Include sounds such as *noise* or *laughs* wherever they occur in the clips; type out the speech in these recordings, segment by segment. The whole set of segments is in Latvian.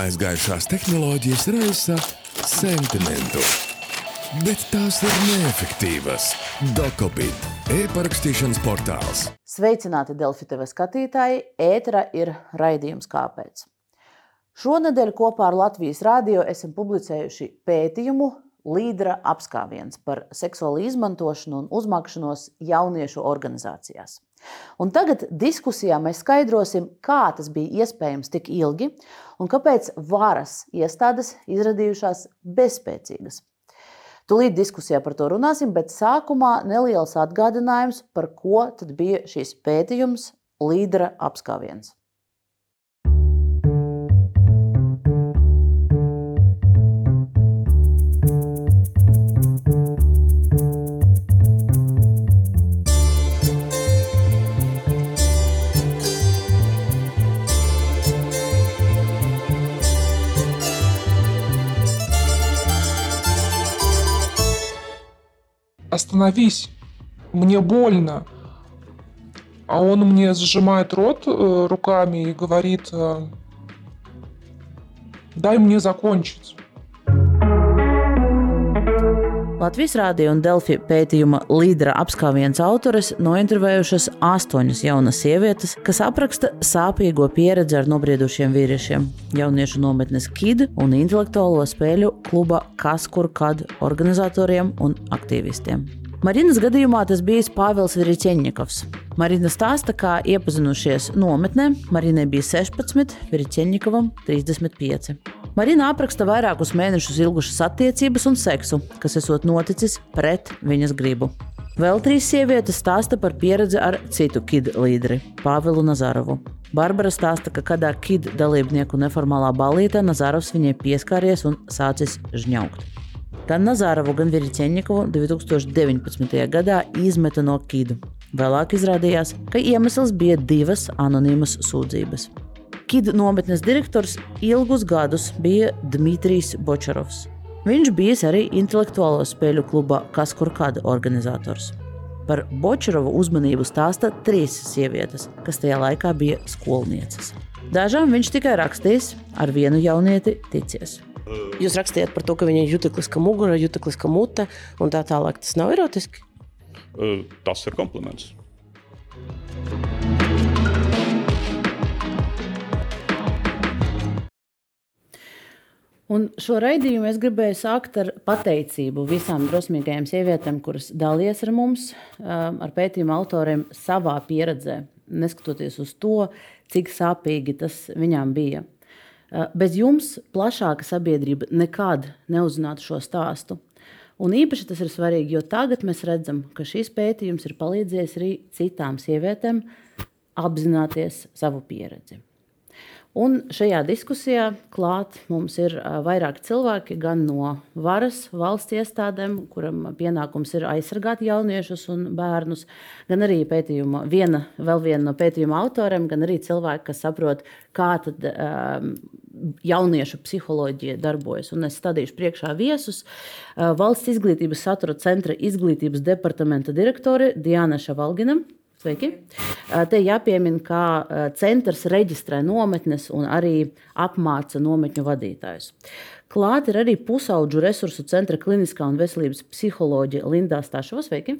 Aizgājušās tehnoloģijas raisa sentimentu, bet tās ir neefektīvas. Dokobit, e-parakstīšanas portāls. Sveicināti Delfi TV skatītāji! Ētera ir raidījums Kāpēc? Šonadēļ kopā ar Latvijas Rādio esam publicējuši pētījumu līdera apskāviens par seksuālu izmantošanu un uzmakšanos jauniešu organizācijās. Un tagad diskusijā mēs skaidrosim, kā tas bija iespējams tik ilgi un kāpēc varas iestādes izrādījušās bezspēcīgas. Tūlīt diskusijā par to runāsim, bet sākumā neliels atgādinājums, par ko tad bija šīs pētījums līdera apskāviens. Остановись, мне больно. А он мне сжимает рот э, руками и говорит, э, дай мне закончить. Latvijas Rādio un Delfi pētījuma līdera apskāviens autores nointervējušas astoņas jaunas sievietes, kas apraksta sāpīgo pieredzi ar nobriedušiem vīriešiem, jauniešu nometnes KID un intelektuālo spēļu kluba Kas kur kad organizatoriem un aktīvistiem. Marinas gadījumā tas bija Pāvils Virķeņņikovs. Marina stāsta, kā iepazinušies nometnē. Marinai bija 16, Virķeņņikovam 35. Marina apraksta vairākus mēnešus ilgušas attiecības un seksu, kas esot noticis pret viņas gribu. Vēl trīs sievietes stāsta par pieredzi ar citu kid līderi, Pāvilu Nazarovu. Barbara stāsta, ka kādā kid dalībnieku neformālā balītē Nazarovs viņai pieskāries un sācis žņaukt. Gan Nazārovu, gan Virķeņikovu 2019. gadā izmeta no Kidu. Vēlāk izrādījās, ka iemesls bija divas anonīmas sūdzības. Kidu nometnes direktors ilgus gadus bija Dmitrijs Bočarovs. Viņš bijis arī intelektuālo spēļu kluba Kas kur kāda organizators. Par Bočarovu uzmanību stāsta trīs sievietes, kas tajā laikā bija skolnieces. Dažām viņš tikai rakstījis, ar vienu jaunieti ticies. Jūs rakstījāt par to, ka viņai ir jutekliska mugura, jutekliska mute un tā tālāk. Tas nav erotiski? Tas ir kompliments. Un šo raidījumu es gribēju sākt ar pateicību visām drosmīgajām sievietēm, kuras dalījās ar mums, ar pētījuma autoriem savā pieredzē, neskatoties uz to, cik sāpīgi tas viņām bija. Eh, bez jums plašāka sabiedrība nekad neuzzinātu šo stāstu. Un īpaši tas ir svarīgi, jo tagad mēs redzam, ka šis pētījums ir palīdzējis arī citām sievietēm apzināties savu pieredzi. Un šajā diskusijā klāt mums ir vairāki cilvēki gan no varas valsts iestādēm, kuram pienākums ir aizsargāt jauniešus un bērnus, gan arī pētījuma, viena, vēl viena no pētījuma autoriem, gan arī cilvēki, kas saprot, kā tad, um, jauniešu psiholoģija darbojas. Un es stādīšu priekšā viesus valsts izglītības satura centra izglītības departamenta direktore Diana Šavalgina. Sveiki! Te jāpiemina, ka centrs reģistrē nometnes un arī apmāca nometņu vadītājus. Klāt ir arī pusauģu resursu centra kliniskā un veselības psiholoģija Lindā Stāšova. Sveiki!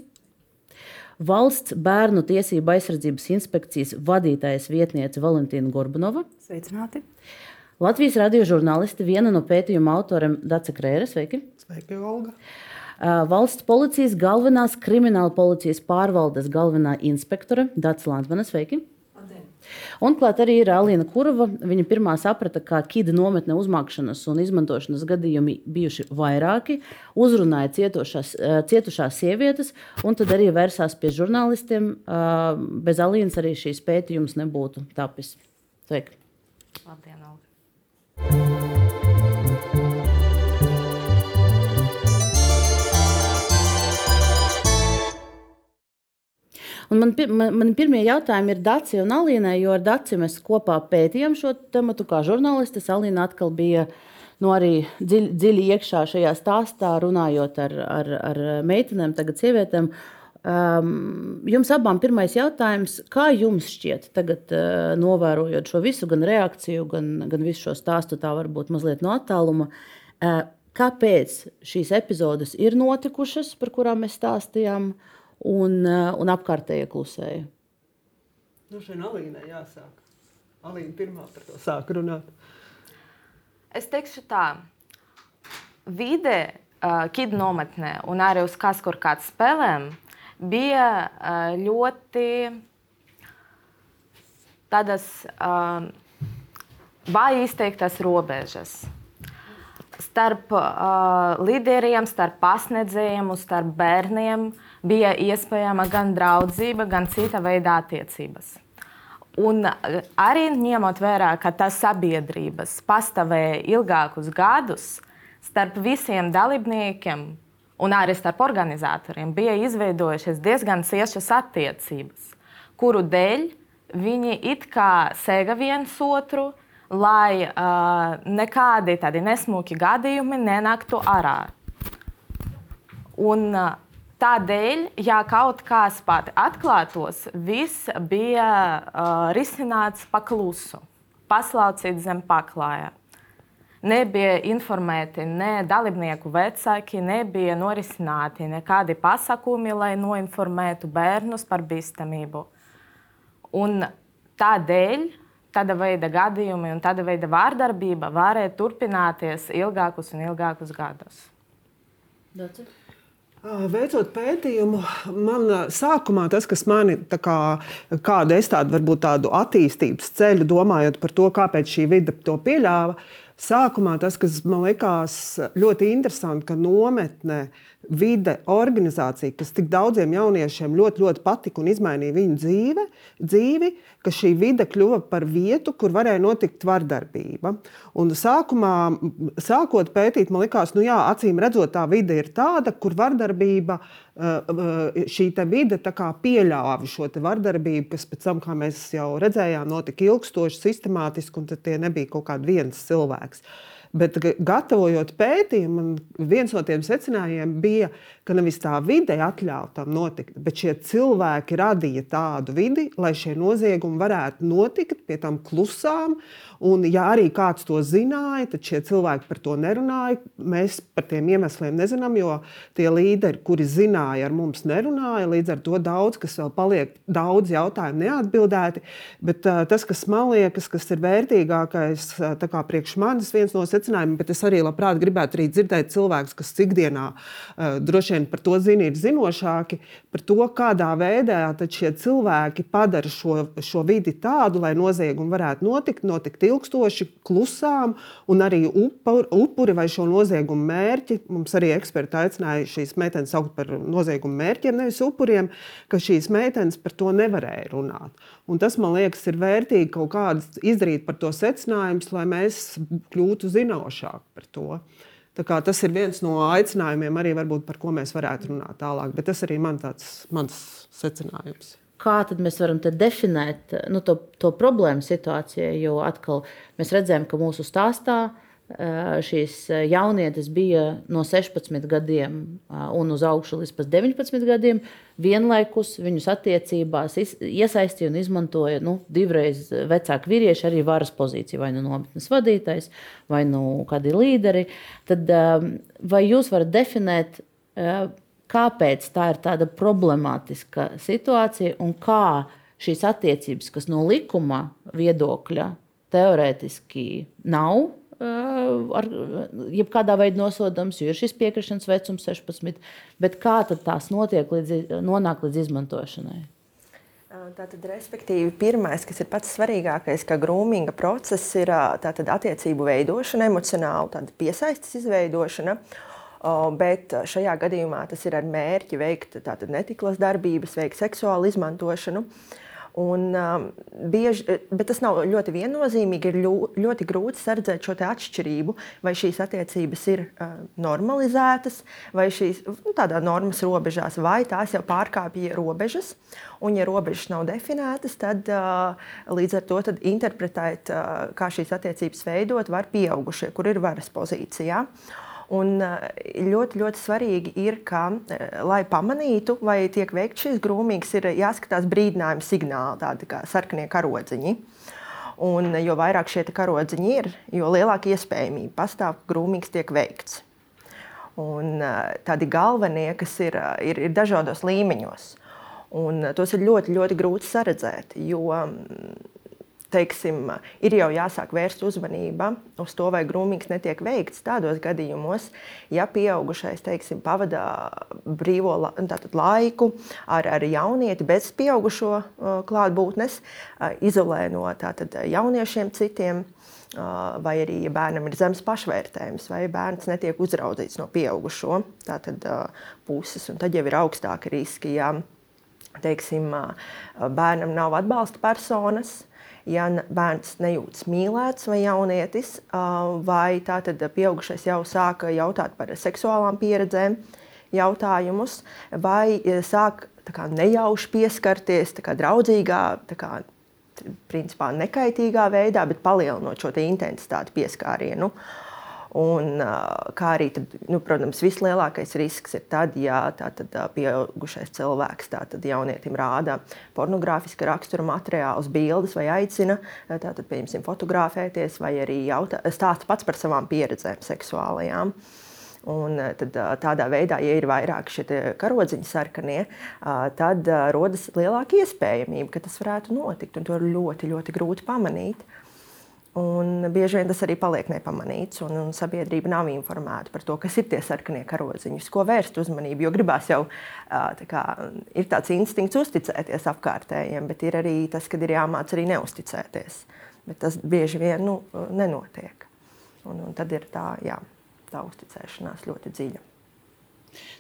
Valsts bērnu tiesību aizsardzības inspekcijas vadītājas vietniece Valentīna Gorbanova. Sveicināti! Latvijas radio žurnālisti, viena no pētījuma autoriem Dace Krēra. Sveiki! Sveiki, Olga! Valsts policijas galvenās krimināla policijas pārvaldes galvenā inspektore Dārsa Lansmana. Sveiki! Un klāt arī ir Alīna Kurva. Viņa pirmā saprata, ka kīda nometne uzmākšanas un izmantošanas gadījumi bijuši vairāki, uzrunāja cietušās, cietušās sievietes, un tad arī vērsās pie žurnālistiem. Bez Alīnas arī šīs pētījums nebūtu tapis. Sveiki! Labdien, Olga! Un man, man, man pirmie jautājumi ir Dāci un Alīnai, jo ar Dāci mēs kopā pētījām šo tematu kā žurnālistes. Alīna atkal bija nu, arī dziļi, dziļi iekšā šajā stāstā, runājot ar, ar, ar meitenēm, tagad sievietēm. Um, jums abām pirmais jautājums, kā jums šķiet, tagad uh, novērojot šo visu, gan reakciju, gan, gan visu šo stāstu, tā varbūt mazliet no attāluma, uh, kāpēc šīs epizodes ir notikušas, par kurām mēs stāstījām, uh, un apkārtējie klusēja? Nu, šeit Alīnai jāsāk. Alīna pirmā par to sāk runāt. Es teikšu tā, vide, uh, kidu nometnē un arī uz kas kur kāds spēlēm bija uh, ļoti tādas uh, vāji izteiktas robežas. Starp uh, līderiem, starp pasniedzējiem un starp bērniem bija iespējama gan draudzība, gan cita veida attiecības. Un arī ņemot vērā, ka tas sabiedrības pastāvēja ilgākus gadus, starp visiem dalībniekiem un arī starp organizatoriem bija izveidojušās diezgan ciešas attiecības, kuru dēļ viņi it kā sēga viens otru, lai uh, nekādi tādi nesmuki gadījumi nenāktu ārā. Un, uh, Tādēļ, ja kaut kas pat atklātos, viss bija uh, risināts paklusu, paslaucīts zem paklāja. Nebija informēti ne dalībnieku vecāki, nebija norisināti nekādi pasakumi, lai noinformētu bērnus par bīstamību. Un tādēļ tāda veida gadījumi un tāda veida vārdarbība varēja turpināties ilgākus un ilgākus gadus. Daci? Veicot pētījumu, man sākumā tas, kas manī, kā, kāda es tādu, varbūt tādu attīstības ceļu, domājot par to, kāpēc šī vide to pieļāva, sākumā tas, kas man likās ļoti interesanti, ka nometne uh, vide, organizācija, kas tik daudziem jauniešiem ļoti, ļoti patika un izmainīja viņu dzīve, dzīvi, ka šī vide kļuva par vietu, kur varēja notikt vardarbība. Un sākumā, sākot pētīt, man likās, nu jā, acīm redzot, tā vide ir tāda, kur vardarbība, eh, eh, šī vide pieļāva šo vardarbību, kas pēc tam, kā mēs jau redzējām, notika ilgstoši, sistemātiski, un tie nebija kaut kāds viens cilvēks. Bet, gatavojot pētījumu, viens no tiem secinājumiem bija, ka nevis tā vide atļauj tam notikt, bet šie cilvēki radīja tādu vidi, lai šie noziegumi varētu notikt pie tam klusām. Un, ja arī kāds to zināja, tad šie cilvēki par to nerunāja. Mēs par tiem iemesliem nezinām, jo tie līderi, kuri zināja, ar mums nerunāja. Līdz ar to daudz, kas vēl paliek, daudz jautājumu neatbildēti. Bet uh, tas, kas man liekas, kas ir vērtīgākais, uh, priekš manis viens no secinājumiem, bet es arī labprāt gribētu arī dzirdēt cilvēkus, kas ikdienā uh, droši vien par to zina, ir zinošāki par to, kādā veidā šie cilvēki padara šo, šo vidi tādu, lai noziegumi varētu notikt, notikt ilgstoši, klusām, un arī upur, upuri vai šo noziegumu mērķi. Mums arī eksperti aicināja šīs meitenes saukt par noziegumu mērķiem, nevis upuriem, ka šīs meitenes par to nevarēja runāt. Un tas, man liekas, ir vērtīgi kaut kādas izdarīt par to secinājumus, lai mēs kļūtu zinošāki par to. Tas ir viens no aicinājumiem, arī varbūt, par ko mēs varētu runāt tālāk. Bet tas arī man tāds, mans secinājums. Kā mēs varam definēt nu, to, to problēmu situācijai? Jo atkal mēs redzējām, ka mūsu stāstā šīs jaunietes bija no 16 gadiem un uz augšu līdz 19 gadiem. Vienlaikus viņus attiecībās iesaistīja un izmantoja nu, divreiz vecāki vīrieši, arī varas pozīcija, vai nu nometnes vadītājs, vai nu kādi līderi. Tad, vai jūs varat definēt, kāpēc tā ir tāda problemātiska situācija un kā šīs attiecības, kas no likuma viedokļa teorētiski nav ar jebkādā veidā nosodāms, jo ir šis piekrišanas vecums 16. Bet kā tās notiek līdz, nonāk līdz izmantošanai? Tātad, respektīvi, pirmais, kas ir pats svarīgākais, ka grūminga process ir tātad, attiecību veidošana, emocionāla piesaistes izveidošana. Bet šajā gadījumā tas ir ar mērķi veikt netiklas darbības, veikt seksuālu izmantošanu. Un, um, bieži, bet tas nav ļoti viennozīmīgi. Ir ļo, ļoti grūti sardzēt šo atšķirību, vai šīs attiecības ir uh, normalizētas, vai šīs nu, tādā normas robežās, vai tās jau pārkāpja robežas. Un, ja robežas nav definētas, tad uh, līdz ar to interpretēt, uh, kā šīs attiecības veidot, var pieaugušie, kur ir varas pozīcijā. Un ļoti, ļoti svarīgi ir, ka, lai pamanītu, vai tiek veikts šis grūmīgs, ir jāskatās brīdinājuma signāli, tādi kā sarkanie karodziņi. Un, jo vairāk šie karodziņi ir, jo lielāka iespējamība pastāv, ka grūmīgs tiek veikts. Un, tādi galvenie, kas ir, ir, ir dažādos līmeņos. Un tos ir ļoti, ļoti grūti saredzēt, jo teiksim, ir jau jāsāk vērst uzmanība uz to, vai grūmīgs netiek veikts tādos gadījumos, ja pieaugušais teiksim, pavadā brīvo la, laiku ar, ar jaunieti bez pieaugušo uh, klātbūtnes, uh, izolē no tātad, jauniešiem citiem. Uh, vai arī, ja bērnam ir zemes pašvērtējums, vai bērns netiek uzraudzīts no pieaugušo tātad, puses, tad jau ir augstāki riski. Ja, teiksim, bērnam nav atbalsta personas, ja bērns nejūtas mīlēts vai jaunietis, vai tātad pieaugušais jau sāka jautāt par seksuālām pieredzēm, jautājumus, vai sāk kā, nejauši pieskarties kā, draudzīgā, kā, principā nekaitīgā veidā, bet palielinot šo intensitāti pieskārienu. Uh, Un, kā arī, tad, nu, protams, vislielākais risks ir tad, ja tātad, pieaugušais cilvēks tātad, jaunietim rāda pornogrāfiska rakstura materiālus, bildes vai aicina tātad, fotografēties vai arī jautā, stāsta pats par savām pieredzēm seksuālajām. Un tad, tādā veidā, ja ir vairāk šie karodziņi sarkanie, tad rodas lielāka iespējamība, ka tas varētu notikt. To ir ļoti, ļoti grūti pamanīt. Un bieži vien tas arī paliek nepamanīts, un, un sabiedrība nav informēta par to, kas ir tie sarkanie karodziņi, uz ko vērst uzmanību. Jo gribās jau tā kā, ir tāds instinkts uzticēties apkārtējiem, bet ir arī tas, kad ir jāmāc arī neusticēties. Bet tas bieži vien nu, nenotiek. Un, un tad ir tā, jā, tā uzticēšanās ļoti dziļa.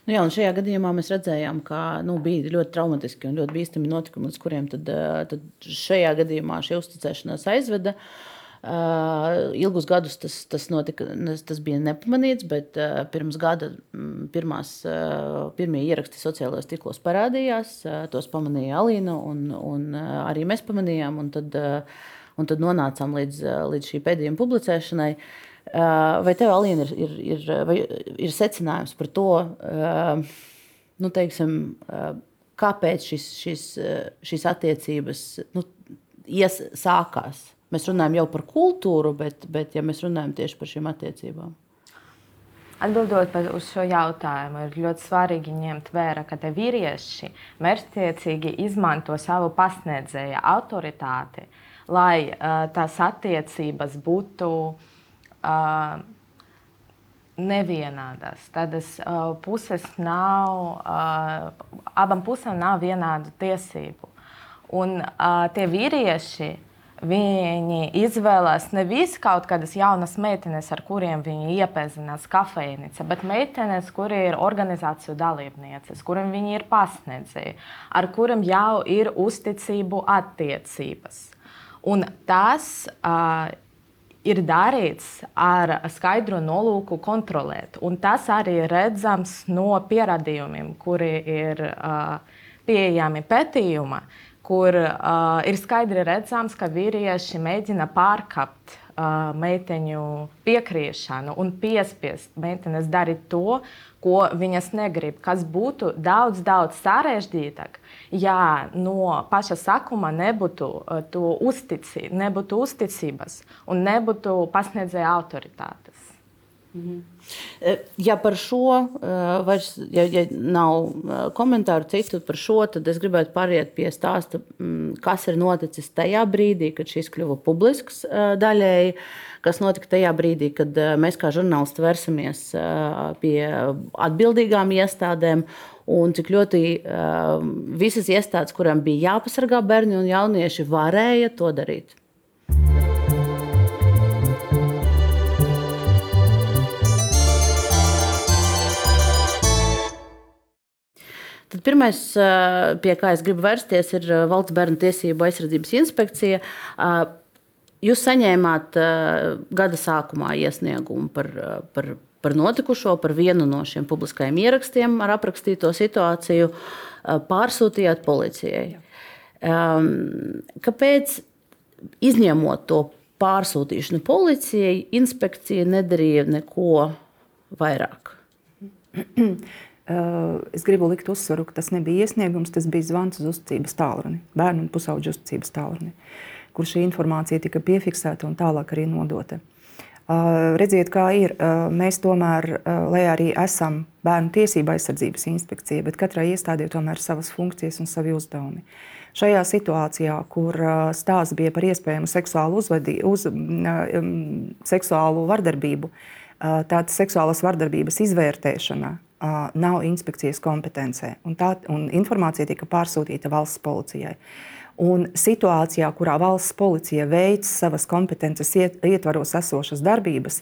Nu jā, šajā gadījumā mēs redzējām, ka nu, bija ļoti traumatiski un ļoti bīstami notikumi, uz kuriem tad, tad šajā gadījumā šī uzticēšanās aizveda. Uh, Uh, ilgus gadus tas, tas, notika, tas bija nepamanīts, bet uh, pirms gada pirmās, uh, pirmie ieraksti sociālajos tīklos parādījās. Uh, tos pamanīja Alīna, un, un uh, arī mēs pamanījām. Un tad, uh, un tad nonācām līdz, uh, līdz šī pēdējuma publicēšanai. Uh, vai tev, Alīna, ir, ir, ir, ir secinājums par to, uh, nu, teiksim, uh, kāpēc šis, šis, šīs attiecības nu, ies, sākās? Mēs runājam jau par kultūru, bet, bet ja mēs runājam tieši par šīm attiecībām. Atbildot uz šo jautājumu, ir ļoti svarīgi ņemt vērā, ka vīrieši mērķtiecīgi izmanto savu pasniedzēja autoritāti, lai uh, tās attiecības būtu uh, nevienādas. Tādas uh, puses nav, uh, abām pusēm nav vienādu tiesību. Un uh, tie vīrieši Viņi izvēlās nevis kaut kādas jaunas meitenes, ar kuriem viņi iepazinās kafejnīcā, bet meitenes, kuri ir organizāciju dalībnieces, kuriem viņi ir pasniedzēji, ar kuriem jau ir uzticību attiecības. Un tas uh, ir darīts ar skaidru nolūku kontrolēt. Un tas arī redzams no pierādījumiem, kuri ir uh, pieejami pētījumā kur uh, ir skaidri redzams, ka vīrieši mēģina pārkāpt uh, meiteņu piekrišanu un piespiest meitenes darīt to, ko viņas negrib, kas būtu daudz, daudz sarežģītāk, ja no paša sākuma nebūtu, uh, uztici, nebūtu uzticības un nebūtu pasniedzēja autoritātes. Ja par šo vairs ja, ja nav komentāru citu par šo, tad es gribētu pāriet pie stāsta, kas ir noticis tajā brīdī, kad šis kļuva publisks daļēji. Kas notika tajā brīdī, kad mēs kā žurnālisti vērsamies pie atbildīgām iestādēm un cik ļoti visas iestādes, kurām bija jāpasargā bērni un jaunieši, varēja to darīt. Tad pirmais, pie kā es gribu vērsties, ir Valsts bērnu tiesību aizsardzības inspekcija. Jūs saņēmāt gada sākumā iesniegumu par, par, par notikušo, par vienu no šiem publiskajiem ierakstiem ar aprakstīto situāciju, pārsūtījāt policijai. Kāpēc, izņemot to pārsūtīšanu policijai, inspekcija nedarīja neko vairāk? *clears throat* *clears throat* Es gribu likt uzsvaru, ka tas nebija iesniegums, tas bija zvans uz uzticības tālruni, bērnu un pusauģu uzticības tālruni, kur šī informācija tika piefiksēta un tālāk arī nodota. Redziet, kā ir. Mēs tomēr, lai arī esam bērnu tiesība aizsardzības inspekcija, bet katrai iestādē tomēr ir savas funkcijas un savi uzdevumi. Šajā situācijā, kur stāsts bija par iespējamu seksuālu, uzvedi, uz, seksuālu vardarbību, tāda seksuālas vardarbības izvērtēšana nav inspekcijas kompetencē. Un tā un informācija tika pārsūtīta valsts policijai. Un situācijā, kurā valsts policija veic savas kompetences ietvaros esošas darbības,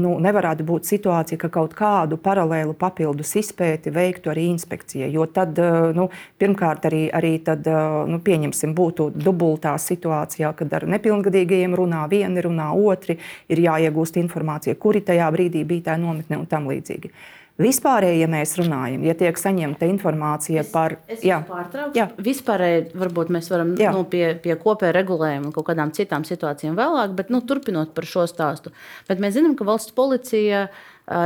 nu, nevarētu būt situācija, ka kaut kādu paralēlu papildus izpēti veiktu arī inspekcija. Jo tad, nu, pirmkārt, arī, arī tad, nu, pieņemsim, būtu dubultā situācijā, kad ar nepilngadīgajiem runā vieni, runā otri, ir jāiegūst informācija, kuri tajā brīdī bija tā nometne un tam līdzīgi. Vispārēji, ja mēs runājam, ja tiek saņemta informācija par to, kāda ir vispārēji, varbūt mēs varam jā. nu, pie, pie kopēja regulējuma un kaut kādām citām situācijām vēlāk, bet nu, turpinot par šo stāstu. Bet mēs zinām, ka valsts policija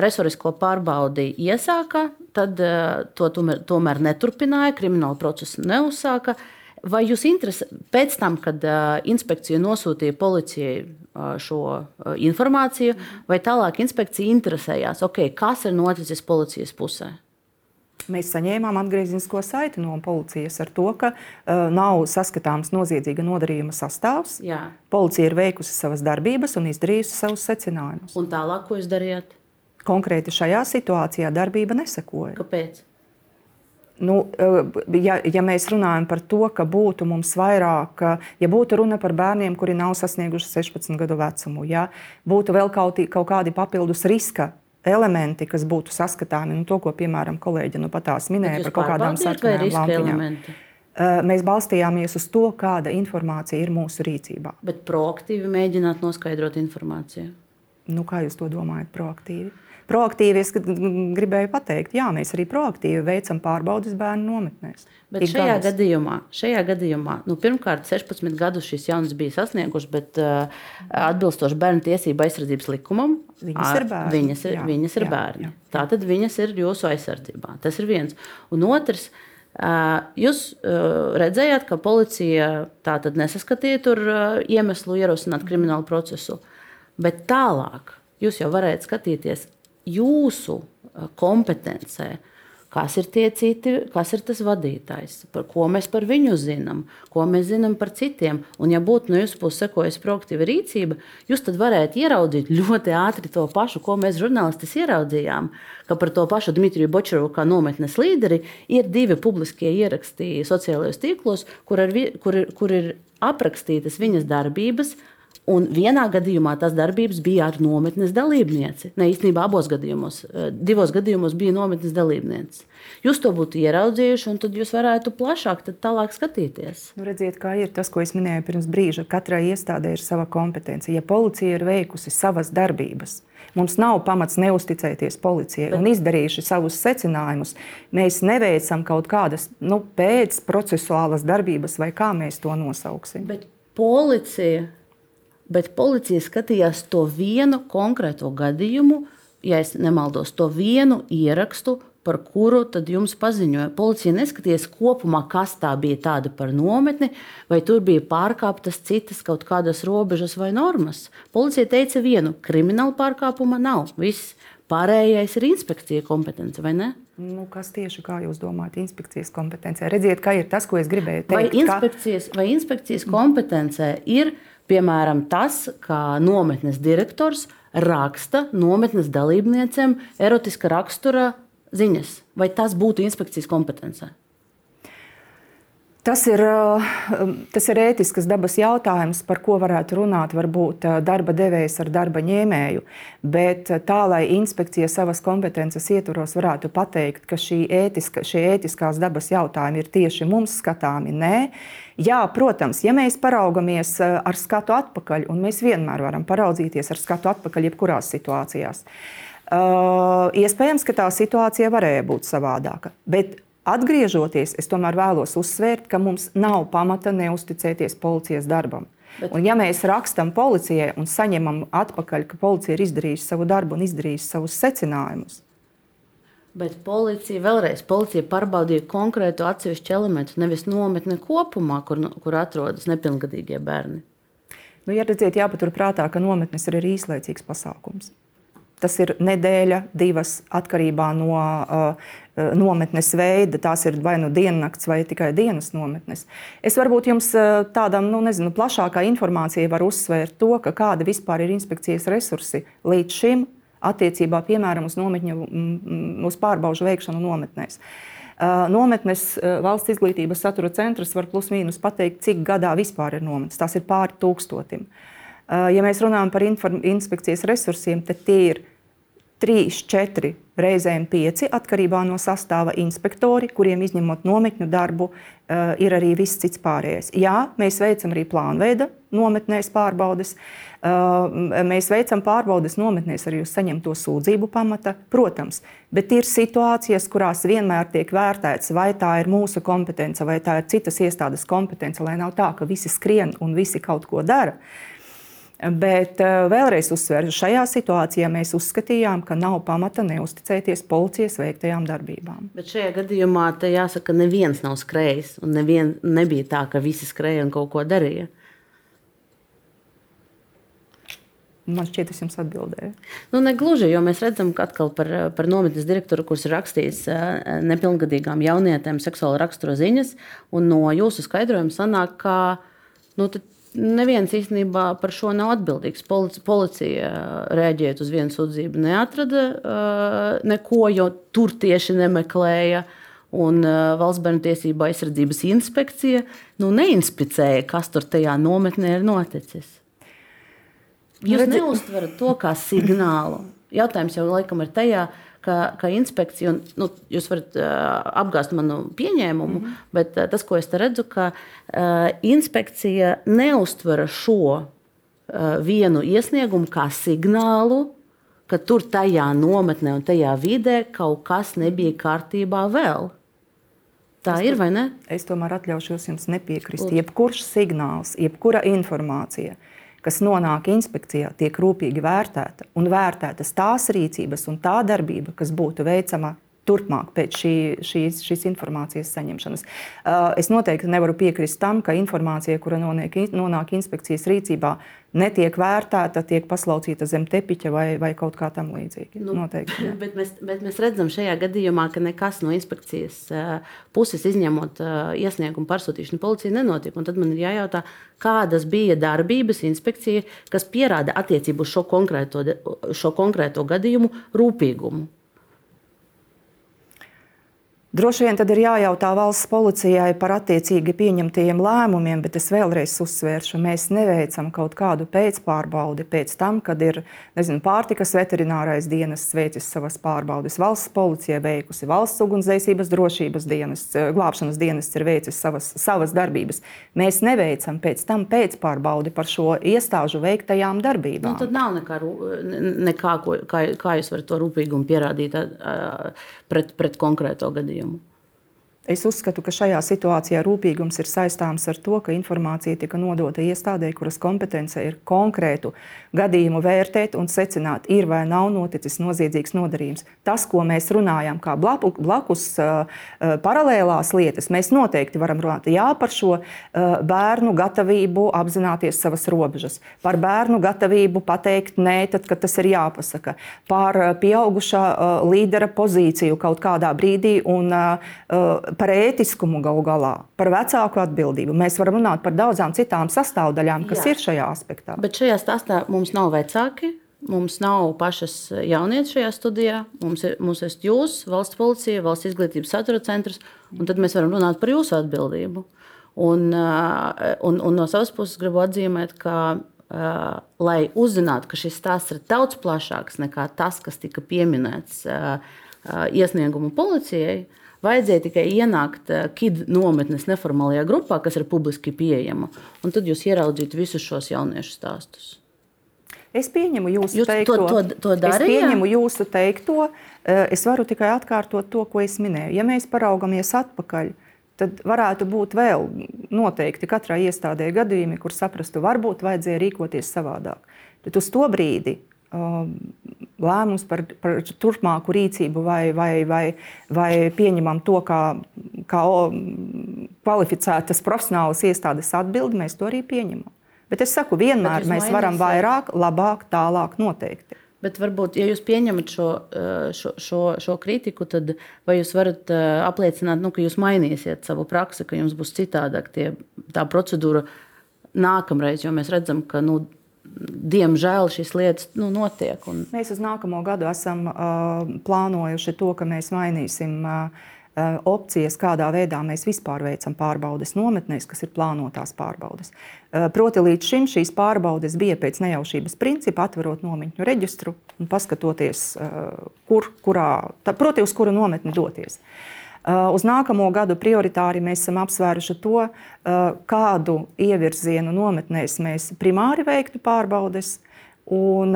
resorisko pārbaudi iesāka, tad to tomēr, tomēr neturpināja, kriminālu procesu neuzsāka. Vai jūs interesē pēc tam, kad uh, inspekcija nosūtīja policijai uh, šo uh, informāciju, vai tālāk inspekcija interesējās, okay, kas ir noticis policijas pusē? Mēs saņēmām atgrieznisko saiti no policijas ar to, ka uh, nav saskatāms noziedzīga nodarījuma sastāvs. Jā. Policija ir veikusi savas darbības un izdarījusi savus secinājumus. Un tālāk, ko jūs darījāt? Konkrēti šajā situācijā darbība nesekoja. Kāpēc? Nu, eh, ja, ja mēs runājam par to, ka būtu mums vairāk, ja būtu runa par bērniem, kuri nav sasnieguši 16 gadu vecumu, ja būtu vēl kaut, kaut kādi papildus riska elementi, kas būtu saskatāmi, nu, to, ko piemēram kolēģi nu, patās minēja par kaut kādām sarkanām lampiņām. Eh, mēs balstījāmies uz to, kāda informācija ir mūsu rīcībā. Bet proaktīvi mēģināt noskaidrot informāciju. Nu, kā jūs to domājat, proaktīvi? Proaktīvi es gribēju pateikt, jā, mēs arī proaktīvi veicam pārbaudas bērnu nometnēs. Bet Ik šajā gadus. gadījumā, šajā gadījumā nu, pirmkārt, 16 gadus šis jauns bija sasnieguši, bet uh, atbilstoši bērnu tiesību aizsardzības likumam, viņas ir bērni. Viņas ir, jā, viņas ir jā, bērni. Jā, jā. Tātad viņas ir jūsu aizsardzībā. Tas ir viens. Un otrs. Jūs redzējāt, ka policija tātad nesaskatīja tur iemeslu ierosināt kriminālu procesu, bet tālāk jūs jau varētu skatīties, jūsu kompetencē. Kas ir tie citi, kas ir tas vadītājs, par ko mēs par viņu zinām, ko mēs zinām par citiem. Un, ja būtu no jūsu puses sekojusi proaktīva rīcība, jūs tad varētu ieraudzīt ļoti ātri to pašu, ko mēs žurnālisti ieraudzījām. Ka par to pašu Dmitriju Bočerovu kā nometnes līderi ir divi publiskie ieraksti sociālajos tīklos, kur, ar, kur, kur ir aprakstītas viņas darbības Un vienā gadījumā tās darbības bija ar nometnes dalībnieci. Ne īstenībā abos gadījumos, eh, divos gadījumos bija nometnes dalībniece. Jūs to būtu ieraudzījuši, un tad jūs varētu plašāk tālāk skatīties. Nu, redziet, kā ir tas, ko es minēju pirms brīža. Katrai iestādē ir sava kompetence. Ja policija ir veikusi savas darbības, mums nav pamats neusticēties policijai un izdarījuši savus secinājumus. Mēs neveicam kaut kādas nu, pēcprocesuālas darbības, vai kā mēs to nosauksim. Bet policija bet policija skatījās to vienu konkrēto gadījumu, ja nemaldos, to vienu ierakstu, par kuru tad jums paziņoja. Policija neskatījās kopumā, kas tā bija tāda par nometni, vai tur bija pārkāptas citas kaut kādas robežas vai normas. Policija teica vienu, krimināla pārkāpuma nav. Viss pārējais ir inspekcija kompetence, vai ne? Nu, kas tieši kā jūs domājat, inspekcijas kompetencē? Redziet, kā ir tas, ko es gribēju teikt. Vai inspekcijas, ka... vai inspekcijas kompetencē ir Piemēram, tas, kā nometnes direktors raksta nometnes dalībniecēm erotiska rakstura ziņas, vai tas būtu inspekcijas kompetencē? Tas ir, um, tas ir ētisks dabas jautājums, par ko varētu runāt varbūt uh, darba devējs ar darba ņēmēju. Bet uh, tā, lai inspekcija savas kompetences ietvaros varētu pateikt, ka šī ētiska, šie ētiskās dabas jautājumi ir tieši mums skatāmi, nē. Jā, protams, ja mēs paraugamies ar skatu atpakaļ, un mēs vienmēr varam paraudzīties ar skatu atpakaļ jebkurās situācijās, uh, iespējams, ka tā situācija varēja būt savādāka. Bet Atgriežoties, es tomēr vēlos uzsvērt, ka mums nav pamata neusticēties policijas darbam. Bet... Un, ja mēs rakstām policijai un saņemam atpakaļ, ka policija ir izdarījusi savu darbu un izdarījusi savus secinājumus, Bet policija vēlreiz policija pārbaudīja konkrētu atsevišķu elementu, nevis nometni kopumā, kur, kur atrodas nepilngadīgie bērni. Nu, ja redziet, jāpaturprātā, ka nometnes ir arī īslaicīgs pasākums. Tas ir nedēļa, divas atkarībā no uh, nometnes veida. Tās ir vai nu diennakts, vai tikai dienas nometnes. Es varbūt jums tādam nu, nezinu, plašākā informācijai varu uzsvērt to, kāda vispār ir inspekcijas resursi līdz šim attiecībā piemēram uz nometņu, uz pārbaužu veikšanu nometnēs. Nometnes valsts izglītības satura centrs var plus mīnus pateikt, cik gadā vispār ir nometnes. Tas ir pāri tūkstotim. Ja mēs runājam par inspekcijas resursiem, tad tie ir 3, 4, reizēm 5 atkarībā no sastāva inspektori, kuriem izņemot nometņu darbu, ir arī viss cits pārējais. Jā, mēs veicam arī plānveida nometnēs pārbaudes. Mēs veicam pārbaudes nometnēs arī uz saņemto sūdzību pamata, protams, bet ir situācijas, kurās vienmēr tiek vērtēts, vai tā ir mūsu kompetence, vai tā ir citas iestādes kompetence, lai nav tā, ka visi skrien un visi kaut ko dara. Bet vēlreiz uzsveru, šajā situācijā mēs uzskatījām, ka nav pamata neusticēties policijas veiktajām darbībām. Bet šajā gadījumā jāsaka, ka neviens nav skrējis. Un nevien, nebija tā, ka visi skrēja un kaut ko darīja. Man šķiet, es jums atbildēju. Nu, negluži, jo mēs redzam, ka atkal par, par nometnes direktoru, kurš ir rakstījis nepilngadīgām jaunietēm seksuāla rakstura ziņas, un no jūsu skaidrojuma sanāk, ka nu, neviens īstenībā par šo nav atbildīgs. Policija, policija rēģējot uz vienu sūdzību, neatrada neko, jo tur tieši nemeklēja. Un uh, Valsts bērnu tiesību aizsardzības inspekcija nu, neinspicēja, kas tur tajā nometnē ir noticis. Jūs Redzi... neuztverat to kā signālu. Jautājums jau laikam ir tajā, ka, ka inspekcija, un nu, jūs varat uh, apgāzt manu pieņēmumu, mm -hmm. bet uh, tas, ko es redzu, ka uh, inspekcija neuztver šo uh, vienu iesniegumu kā signālu, ka tur tajā nometnē un tajā vidē kaut kas nebija kārtībā vēl. Tā es ir vai ne? Es tomēr atļaušos jums nepiekrist. Jebkurš signāls, jebkura informācija, uh, kas nonāk inspekcijā, tiek rūpīgi vērtēta. Un vērtētas tās rīcības un tā darbība, kas būtu veicama turpmāk pēc šī, šīs, šīs informācijas saņemšanas. Uh, es noteikti nevaru piekrist tam, ka informācija, kura noniek, nonāk inspekcijas rīcībā, netiek vērtēta, tiek paslaucīta zem tepiņa vai, vai kaut kā tam līdzīga. Nu, noteikti, *laughs* bet, mēs, bet mēs redzam šajā gadījumā, ka nekas no inspekcijas uh, puses, izņemot uh, iesniegumu pārsūtīšanu policijai, nenotiek. Un tad man ir jājautā, kādas bija darbības inspekcija, kas pierāda attiecību uz šo konkrēto, šo konkrēto gadījumu rūpīgumu. Droši vien tad ir jājautā valsts policijai par attiecīgi pieņemtajiem lēmumiem, bet es vēlreiz uzsvēršu, mēs neveicam kaut kādu pēcpārbaudi pēc tam, kad ir nezinu, pārtikas veterinārais dienests veicis savas pārbaudes, valsts policija veikusi, valsts ugunsdzēsības drošības dienests, eh, glābšanas dienests ir veicis savas, savas darbības. Mēs neveicam pēc tam pēcpārbaudi par šo iestāžu veiktajām darbībām. Nu, tad nav nekā, nekā ko, kā, kā jūs varat to rūpīgumu pierādīt pret, pret konkrēto gadījumu. extremo. Es uzskatu, ka šajā situācijā rūpīgums ir saistāms ar to, ka informācija tika nodota iestādē, kuras kompetence ir konkrētu gadījumu vērtēt un secināt, ir vai nav noticis noziedzīgs nodarījums. Tas, ko mēs runājam, kā blakus paralēlās lietas, mēs noteikti varam runāt jā, par šo bērnu gatavību apzināties savas robežas, par bērnu gatavību pateikt nē, tad, kad tas ir jāpasaka, par pieaugušā līdera pozīciju kaut kādā brīdī un par ētiskumu galu galā, par vecāku atbildību. Mēs varam runāt par daudzām citām sastāvdaļām, kas Jā. ir šajā aspektā. Bet šajā stāstā mums nav vecāki. Mums nav pašas jaunietes šajā studijā. Mums ir, mums ir jūs, valsts policija, valsts izglītības satura centrs, un tad mēs varam runāt par jūsu atbildību. Un, un, un no savas puses gribu atzīmēt, ka, uh, lai uzzinātu, ka šis stāsts ir daudz plašāks nekā tas, kas tika pieminēts uh, uh, iesniegumu policijai, Vajadzēja tikai ienākt eh, KID nometnes neformālajā grupā, kas ir publiski pieejama, un tad jūs ieraudzītu visus šos jauniešu stāstus. Es pieņemu jūsu jūs teikto. To, to, to darīja? es pieņemu jūsu teikto. Eh, es varu tikai atkārtot to, ko es minēju. Ja mēs paraugamies atpakaļ, tad varētu būt vēl noteikti katrai iestādē gadījumi, kur saprastu, varbūt vajadzēja rīkoties savādāk. Bet uz to brīdi um, lēmums par, par turpmāku rīcību vai, vai, vai, vai pieņemam to kā, kā kvalificētas profesionālas iestādes atbildi, mēs to arī pieņemam. Bet es saku, vienmēr mēs varam vairāk, labāk, tālāk noteikti. Bet varbūt, ja jūs pieņemat šo, eh, šo, šo, šo kritiku, tad vai jūs varat eh, apliecināt, nu, ka jūs mainīsiet savu praksi, ka jums būs citādāk tie, tā procedūra nākamreiz, jo mēs redzam, ka nu, diemžēl šīs lietas nu, notiek. Un... Mēs uz nākamo gadu esam uh, plānojuši to, ka mēs mainīsim. Uh, Eh, opcijas, kādā veidā mēs vispār veicam pārbaudes nometnēs, kas ir plānotās pārbaudes. Eh, proti, līdz šim šīs pārbaudes bija pēc nejaušības principa, atverot nometņu reģistru un paskatoties, eh, kur, kurā, tā, proti, uz kuru nometni doties. Uz nākamo gadu prioritāri mēs esam apsvēruši to, kādu ievirzienu nometnēs mēs primāri veiktu pārbaudes, un,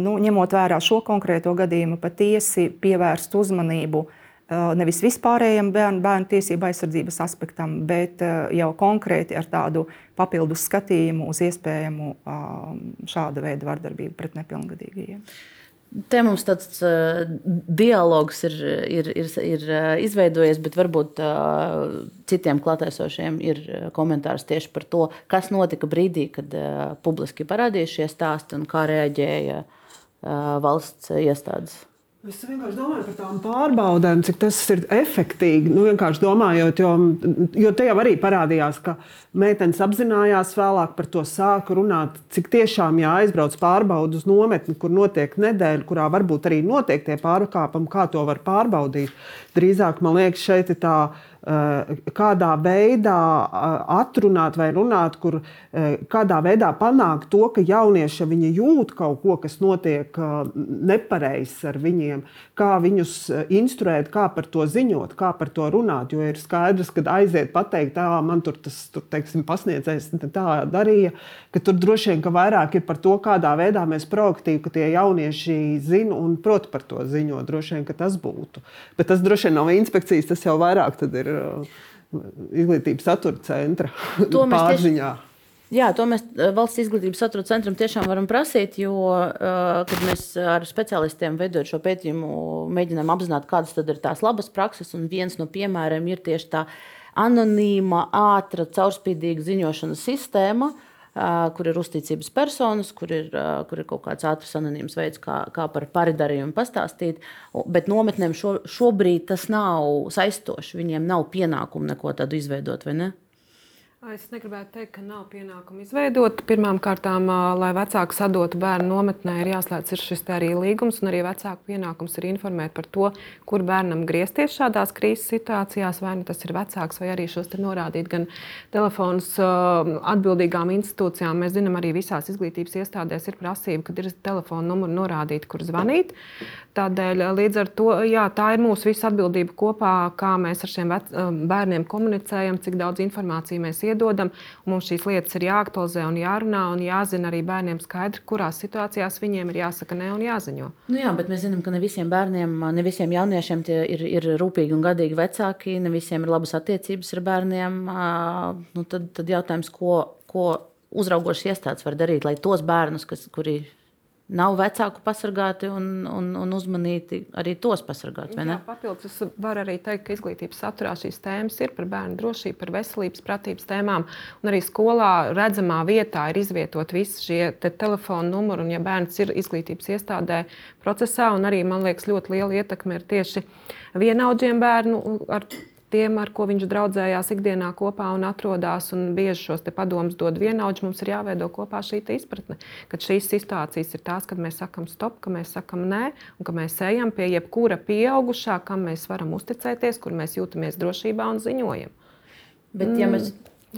nu, ņemot vērā šo konkrēto gadījumu, patiesi pievērst uzmanību Eh, nevis vispārējam bērnu, bērnu tiesību aizsardzības aspektam, bet eh, jau konkrēti ar tādu papildus skatījumu uz iespējamu eh, šāda veida vardarbību pret nepilngadīgajiem. Te mums tāds uh, dialogs ir, ir, ir, ir izveidojies, bet varbūt uh, citiem klātesošiem ir komentārs tieši par to, kas notika brīdī, kad uh, publiski parādījās šie stāsti un kā reaģēja uh, valsts iestādes. Es vienkārši domāju par tām pārbaudēm, cik tas ir efektīvi. Nu, vienkārši domājot, jo, jo te jau arī parādījās, ka meitenes apzinājās vēlāk par to sāku runāt, cik tiešām jāaizbrauc pārbaudu uz nometni, kur notiek nedēļa, kurā varbūt arī notiek tie pārkāpumi, kā to var pārbaudīt. Drīzāk man liekas, šeit ir tā kādā veidā eh, atrunāt vai runāt, kur eh, kādā veidā panākt to, ka jaunieši viņi jūt kaut ko, kas notiek nepareizs ar viņiem, kā viņus instruēt, kā par to ziņot, kā par to runāt. Jo ir skaidrs, ka aiziet pateikt, tā man tur tas tur, teiksim, pasniedzējs tā darīja, ka tur droši vien ka vairāk ir par to, kādā veidā mēs proaktīvi, ka tie jaunieši zina un prot par to ziņot. Droši vien, ka tas būtu. Bet tas droši vien nav inspekcijas, tas jau vairāk ir uh, izglītības satura centra pārziņā. Tieši... Jā, to mēs uh, valsts izglītības satura centram tiešām varam prasīt, jo, uh, kad mēs ar speciālistiem veidojam šo pētījumu, mēģinām apzināt, kādas ir tās labas prakses, un viens no piemēriem ir tieši tā anonīma, ātra, caurspīdīga ziņošanas sistēma, uh, kur ir uzticības personas, kur ir, kur ir kaut kāds ātrs, anonīms veids, kā, kā par paridarījumu pastāstīt. Bet nometnēm šo, šobrīd tas nav saistoši. Viņiem nav pienākumu neko tādu izveidot, vai ne? Es negribētu teikt, ka nav pienākumu izveidot. Pirmkārt, lai vecāki sadotu bērnu nometnē, ir jāslēdz ir šis arī līgums, un arī vecāku pienākums ir informēt par to, kur bērnam griezties šādās krīzes situācijās. Vai nu tas ir vecāks, vai arī šos norādīt gan telefonus atbildīgām institūcijām. Mēs zinām, arī visās izglītības iestādēs ir prasība, kad ir telefona numuri norādīti, kur zvanīt. Tādēļ līdz ar to jā, tā ir mūsu visa atbildība kopā, kā mēs ar šiem bērniem komunicējam, cik daudz informācijas mēs iedodam. Mums šīs lietas ir jāaktualizē un jārunā un jāzina arī bērniem skaidri, kurās situācijās viņiem ir jāsaka ne un jāziņo. Nu jā, bet mēs zinām, ka ne visiem bērniem, ne visiem jauniešiem ir, ir rūpīgi un gadīgi vecāki, ne visiem ir labas attiecības ar bērniem. Nu, tad, tad jautājums, ko, ko uzraugošas iestādes var darīt, lai tos bērnus, kas, kuri nav vecāku pasargāti un, un, un uzmanīti arī tos pasargāt. Jā, papildus es varu arī teikt, ka izglītības saturā šīs tēmas ir par bērnu drošību, par veselības, pratības tēmām. Un arī skolā redzamā vietā ir izvietot visi šie te telefona numuri. Un, ja bērns ir izglītības iestādē procesā, un arī man liekas, ļoti liela ietekme ir tieši vienaudžiem bērnu ar tiem, ar ko viņš draudzējās ikdienā kopā un atrodas. Un bieži šos padomus dod vienaudži. Mums ir jāveido kopā šī izpratne, ka šīs situācijas ir tās, kad mēs sakām stop, ka mēs sakām nē, un ka mēs ejam pie jebkura pieaugušā, kam mēs varam uzticēties, kur mēs jūtamies drošībā un ziņojam. Bet, ja mēs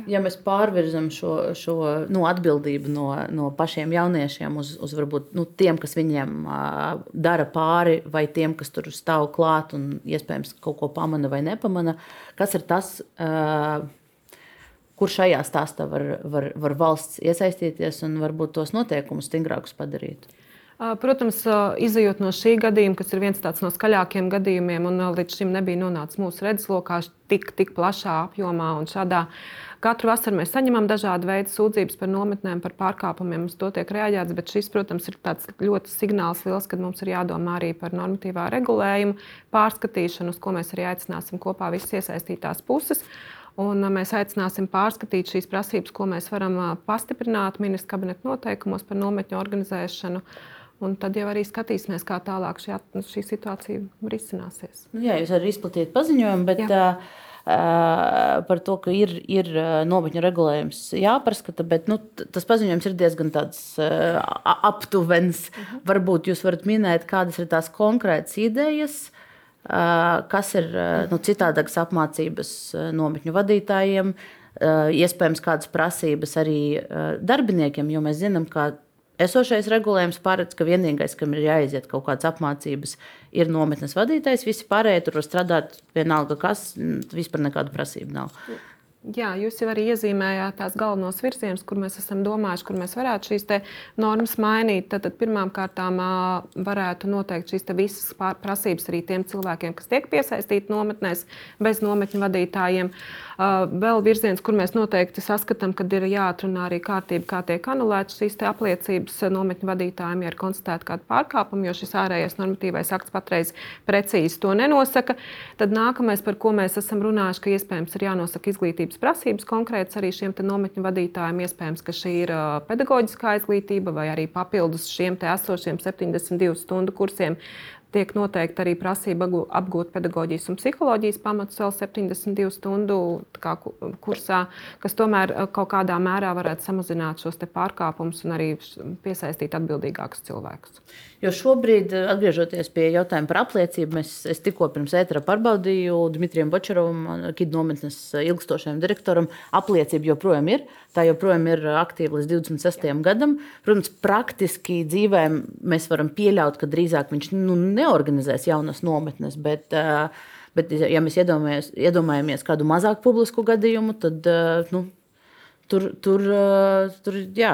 Ja mēs pārvirzam šo, šo nu, atbildību no, no pašiem jauniešiem uz, uz varbūt, nu, tiem, kas viņiem uh, dara pāri, vai tiem, kas tur stāv klāt un iespējams kaut ko pamana vai nepamana, kas ir tas, uh, kur šajā stāstā var, var, var valsts iesaistīties un varbūt tos noteikumus stingrākus padarīt? Protams, izējot no šī gadījuma, kas ir viens no skaļākajiem gadījumiem, un līdz šim nebija nonācis mūsu redzeslokā tik, tik plašā apjomā un šādā. Katru vasaru mēs saņemam dažādu veidu sūdzības par nometnēm, par pārkāpumiem. Uz to tiek reaģēts, bet šis, protams, ir tāds ļoti signāls liels, kad mums ir jādomā arī par normatīvā regulējumu, pārskatīšanu, uz ko mēs arī aicināsim kopā visas iesaistītās puses. Un mēs aicināsim pārskatīt šīs prasības, ko mēs varam pastiprināt ministra kabineta noteikumos par nometņu organizēšanu. Un tad jau arī skatīsimies, kā tālāk šī, šī situācija risināsies. Nu, jā, jūs arī izplatījāt paziņojumu, bet jā. uh, par to, ka ir, ir nometņu regulējums jāpārskata, bet nu, tas paziņojums ir diezgan uh, aptuvens. Uh mhm. -huh. Varbūt jūs varat minēt, kādas ir tās konkrētas idejas, uh, kas ir nu, citādākas apmācības nometņu vadītājiem, iespējams, kādas prasības arī darbiniekiem, jo mēs zinām, ka esošais regulējums paredz, ka vienīgais, kam ir jāiziet kaut kādas apmācības, ir nometnes vadītājs. Visi pārējie tur var strādāt vienalga, kas vispār nekādu prasību nav. Jā, jūs jau arī iezīmējāt tās galvenos virzienus, kur mēs esam domājuši, kur mēs varētu šīs normas mainīt. Tad, tad pirmām kārtām varētu noteikt šīs visas prasības arī tiem cilvēkiem, kas tiek piesaistīti nometnēs bez nometņu vadītājiem. Vēl virziens, kur mēs noteikti saskatām, ka ir jāatrunā arī kārtība, kā tiek anulētas šīs apliecības nometņu vadītājiem, ja ir konstatēta kāda pārkāpuma, jo šis ārējais normatīvais akts patreiz precīzi to nenosaka. Tad nākamais, par ko mēs esam runājuši, ka iespējams ir jānosaka izglītības prasības konkrētas arī šiem nometņu vadītājiem. Iespējams, ka šī ir pedagoģiskā izglītība vai arī papildus šiem esošiem 72 stundu kursiem tiek noteikta arī prasība apgūt pedagoģijas un psiholoģijas pamatus vēl 72 stundu kā, kursā, kas tomēr kaut kādā mērā varētu samazināt šos pārkāpumus un arī piesaistīt atbildīgākus cilvēkus. Jo šobrīd, atgriežoties pie jautājuma par apliecību, mēs, es tikko pirms ētera pārbaudīju Dmitrijam Bočerovam, Kidu nometnes ilgstošajam direktoram. Apliecība joprojām ir. Tā joprojām ir aktīva līdz 26. gadam. Protams, praktiski dzīvē mēs varam pieļaut, ka drīzāk viņš nu, neorganizēs jaunas nometnes. Bet, bet ja mēs iedomājamies, iedomājamies kādu mazāk publisku gadījumu, tad nu, Tur, tur, eh, tur jā,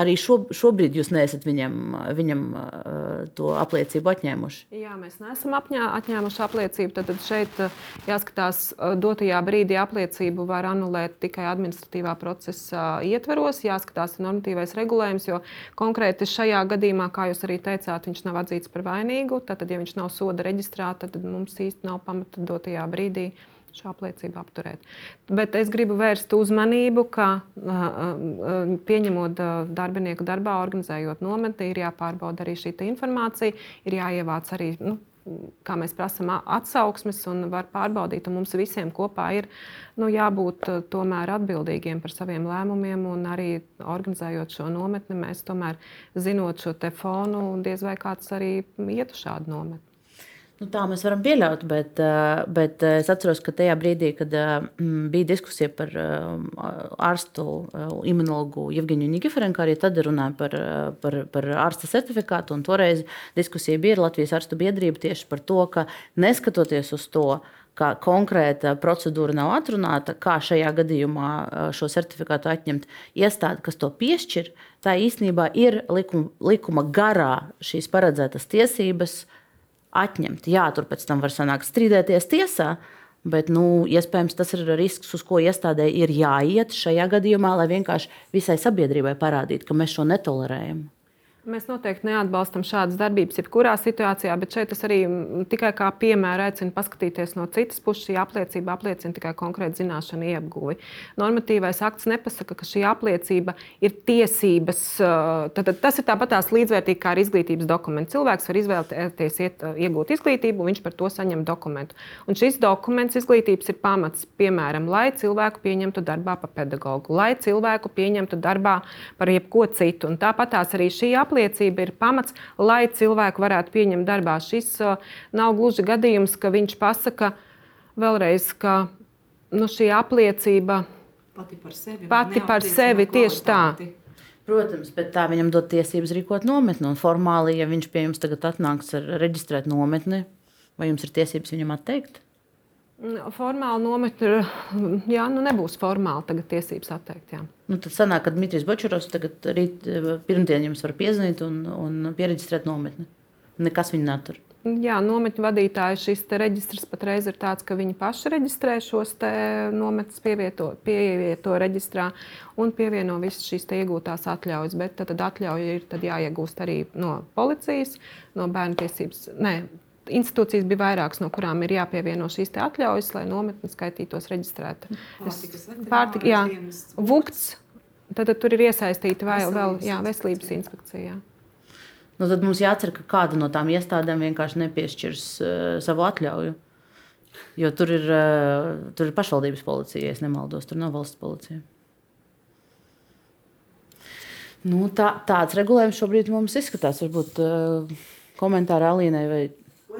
arī šo, šobrīd jūs neesat viņam, viņam eh, to apliecību atņēmuši. Jā, mēs neesam apņā, atņēmuši apliecību. Tad, tad šeit eh, jāskatās, dotajā brīdī apliecību var anulēt tikai administratīvā procesa ietveros. Jāskatās normatīvais regulējums, jo konkrēti šajā gadījumā, kā jūs arī teicāt, viņš nav atzīts par vainīgu. Tad, ja viņš nav soda reģistrēts, tad mums īsti nav pamata dotajā brīdī šo apliecību apturēt. Bet es gribu vērst uzmanību, ka pieņemot darbinieku darbā, organizējot nometni, ir jāpārbauda arī šī informācija, ir jāievāc arī. Nu, Kā mēs prasām, atsauksmes un var pārbaudīt. Un mums visiem kopā ir nu, jābūt tomēr atbildīgiem par saviem lēmumiem. Arī organizējot šo nometni, mēs tomēr zinot šo te fonu, diez vai kāds arī iet uz šādu nometni. Nu, tā mēs varam pieļaut, bet, eh, bet eh, es atceros, ka tajā brīdī, kad eh, bija diskusija par ārstu imunologu Jevģīnu Nikiferenku, arī tad runāja par, par, par ārsta certifikātu. Toreiz diskusija bija ar Latvijas ārstu biedrību tieši par to, ka neskatoties uz to, ka konkrēta procedūra nav atrunāta, kā šajā gadījumā šo certifikātu atņemt iestādi, kas to piešķir, tā īstenībā ir likuma, likuma garā šīs paredzētas tiesības atņemt. Jā, tur pēc tam var sanākt strīdēties tiesā, bet nu, iespējams tas ir risks, uz ko iestādē ir jāiet šajā gadījumā, lai vienkārši visai sabiedrībai parādītu, ka mēs šo netolerējam. Mēs noteikti neatbalstam šādas darbības, jebkurā situācijā, bet šeit es arī tikai kā piemēru aicinu paskatīties no citas puses. Šī apliecība apliecina tikai konkrētu zināšanu ieguvi. Normatīvais akts nepasaka, ka šī apliecība ir tiesības. Tad, tas ir tāpat tās līdzvērtīgi kā ar izglītības dokumentu. Cilvēks var izvēlēties iet, iegūt izglītību, viņš par to saņem dokumentu. Un šis dokuments izglītības ir pamats, piemēram, lai cilvēku pieņemtu darbā par pedagogu, lai cilvēku pieņemtu darbā par jebko citu. Un tāpat tās arī šī apliecība apliecība ir pamats, lai cilvēku varētu pieņemt darbā. Šis nav gluži gadījums, ka viņš pasaka vēlreiz, ka nu, šī apliecība pati par sevi, pati par sevi tieši tā. Protams, bet tā viņam dod tiesības rīkot nometni. Un formāli, ja viņš pie jums tagad atnāks ar reģistrētu nometni, vai jums ir tiesības viņam atteikt? Formāli nometni, jā, nu nebūs formāli tagad tiesības atteikt. Jā. Nu, tad sanāk, ka Dmitrijs Bočurovs tagad rīt pirmdien jums var piezvanīt un, un pieregistrēt nometni. Nekas viņu netur. Jā, nometņu vadītāji šis reģistrs patreiz ir tāds, ka viņi paši reģistrē šos nometnes, pievieto, pievieto reģistrā un pievieno visas šīs iegūtās atļaujas. Bet tad, tad atļauja ir jāiegūst arī no policijas, no bērnu tiesības. Ne, institūcijas bija vairākas, no kurām ir jāpievieno šīs atļaujas, lai nometne skaitītos reģistrēta. Pārtika, jā, vukts. Tad, tad tur ir iesaistīta vēl, vēl jā, veselības inspekcija. Nu, tad mums jācer, ka kāda no tām iestādēm vienkārši nepiešķirs uh, savu atļauju. Jo tur ir, uh, tur ir pašvaldības policija, ja nemaldos, tur nav valsts policija. Nu, tā, tāds regulējums šobrīd mums izskatās. Varbūt uh, komentāri Alīnai vai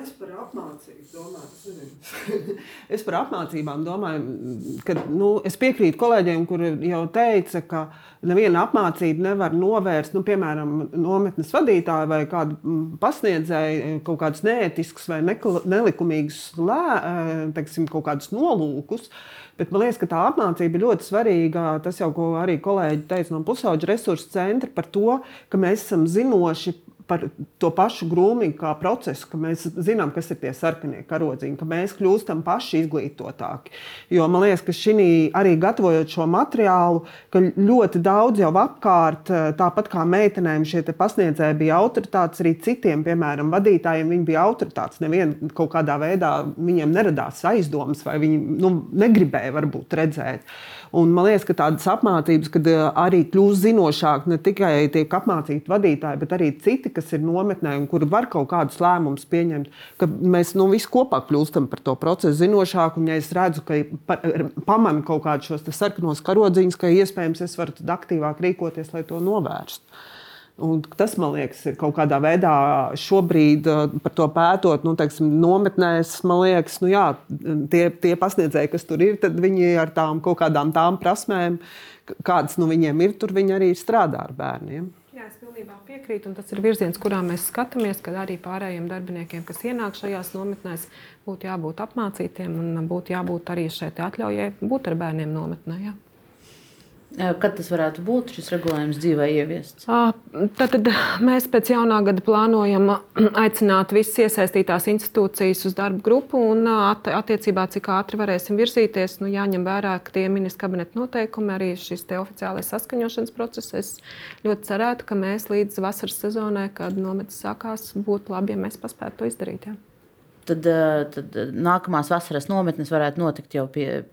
Es par apmācību domāju, *laughs* es par apmācībām domāju, ka nu, es piekrītu kolēģiem, kuri jau teica, ka neviena apmācība nevar novērst, nu, piemēram, nometnes vadītāju vai kādu pasniedzēju kaut kādus neētiskus vai nelikumīgus lē, eh, teiksim, kaut kādus nolūkus. Bet man liekas, ka tā apmācība ir ļoti svarīga. Tas jau, ko arī kolēģi teica no pusauģa resursu centra par to, ka mēs esam zinoši par to pašu grūmīgu kā procesu, ka mēs zinām, kas ir tie sarkanie karodziņi, ka mēs kļūstam paši izglītotāki. Jo man liekas, ka šī arī gatavojot šo materiālu, ka ļoti daudz jau apkārt, eh, tāpat kā meitenēm, šie pasniedzēji bija autoritātes, arī citiem, piemēram, vadītājiem, viņi bija autoritātes. Nevienam kaut kādā veidā viņiem neradās aizdomas, vai viņi nu, negribēja varbūt redzēt. Un man liekas, ka tādas apmācības, kad eh, arī kļūst zinošāk ne tikai tiek apmācīti vadītāji, bet arī citi, kas ir nometnē un kuri var kaut kādus lēmumus pieņemt, ka mēs nu, visi kopā kļūstam par to procesu zinošāku. Un, ja es redzu, ka pamanu kaut kādus šos sarkanos karodziņus, ka iespējams es varu aktīvāk rīkoties, lai to novērstu. Un tas, man liekas, ir kaut kādā veidā šobrīd uh, par to pētot, nu, teiksim, nometnēs, man liekas, nu, jā, tie, tie pasniedzēji, kas tur ir, tad viņi ar tām kaut kādām tām prasmēm, kādas nu, viņiem ir, tur viņi arī strādā ar bērniem. Jā, es pilnībā piekrītu, un tas ir virziens, kurā mēs skatāmies, ka arī pārējiem darbiniekiem, kas ienāk šajās nometnēs, būtu jābūt apmācītiem un būtu jābūt arī šai atļaujai būt ar bērniem nometnē. Jā. Kad tas varētu būt šis regulējums dzīvē ieviests? Tad, tad mēs pēc jaunā gada plānojam aicināt visas iesaistītās institūcijas uz darbu grupu un attiecībā, cik ātri varēsim virzīties. Nu, jāņem vērā, tie ministra kabineta noteikumi, arī šis oficiālais saskaņošanas process. Es ļoti cerētu, ka mēs līdz vasaras sezonai, kad nometnes sākās, būtu labi, ja mēs paspētu to izdarīt. Jā tad, tad nākamās vasaras nometnes varētu notikt jau pie,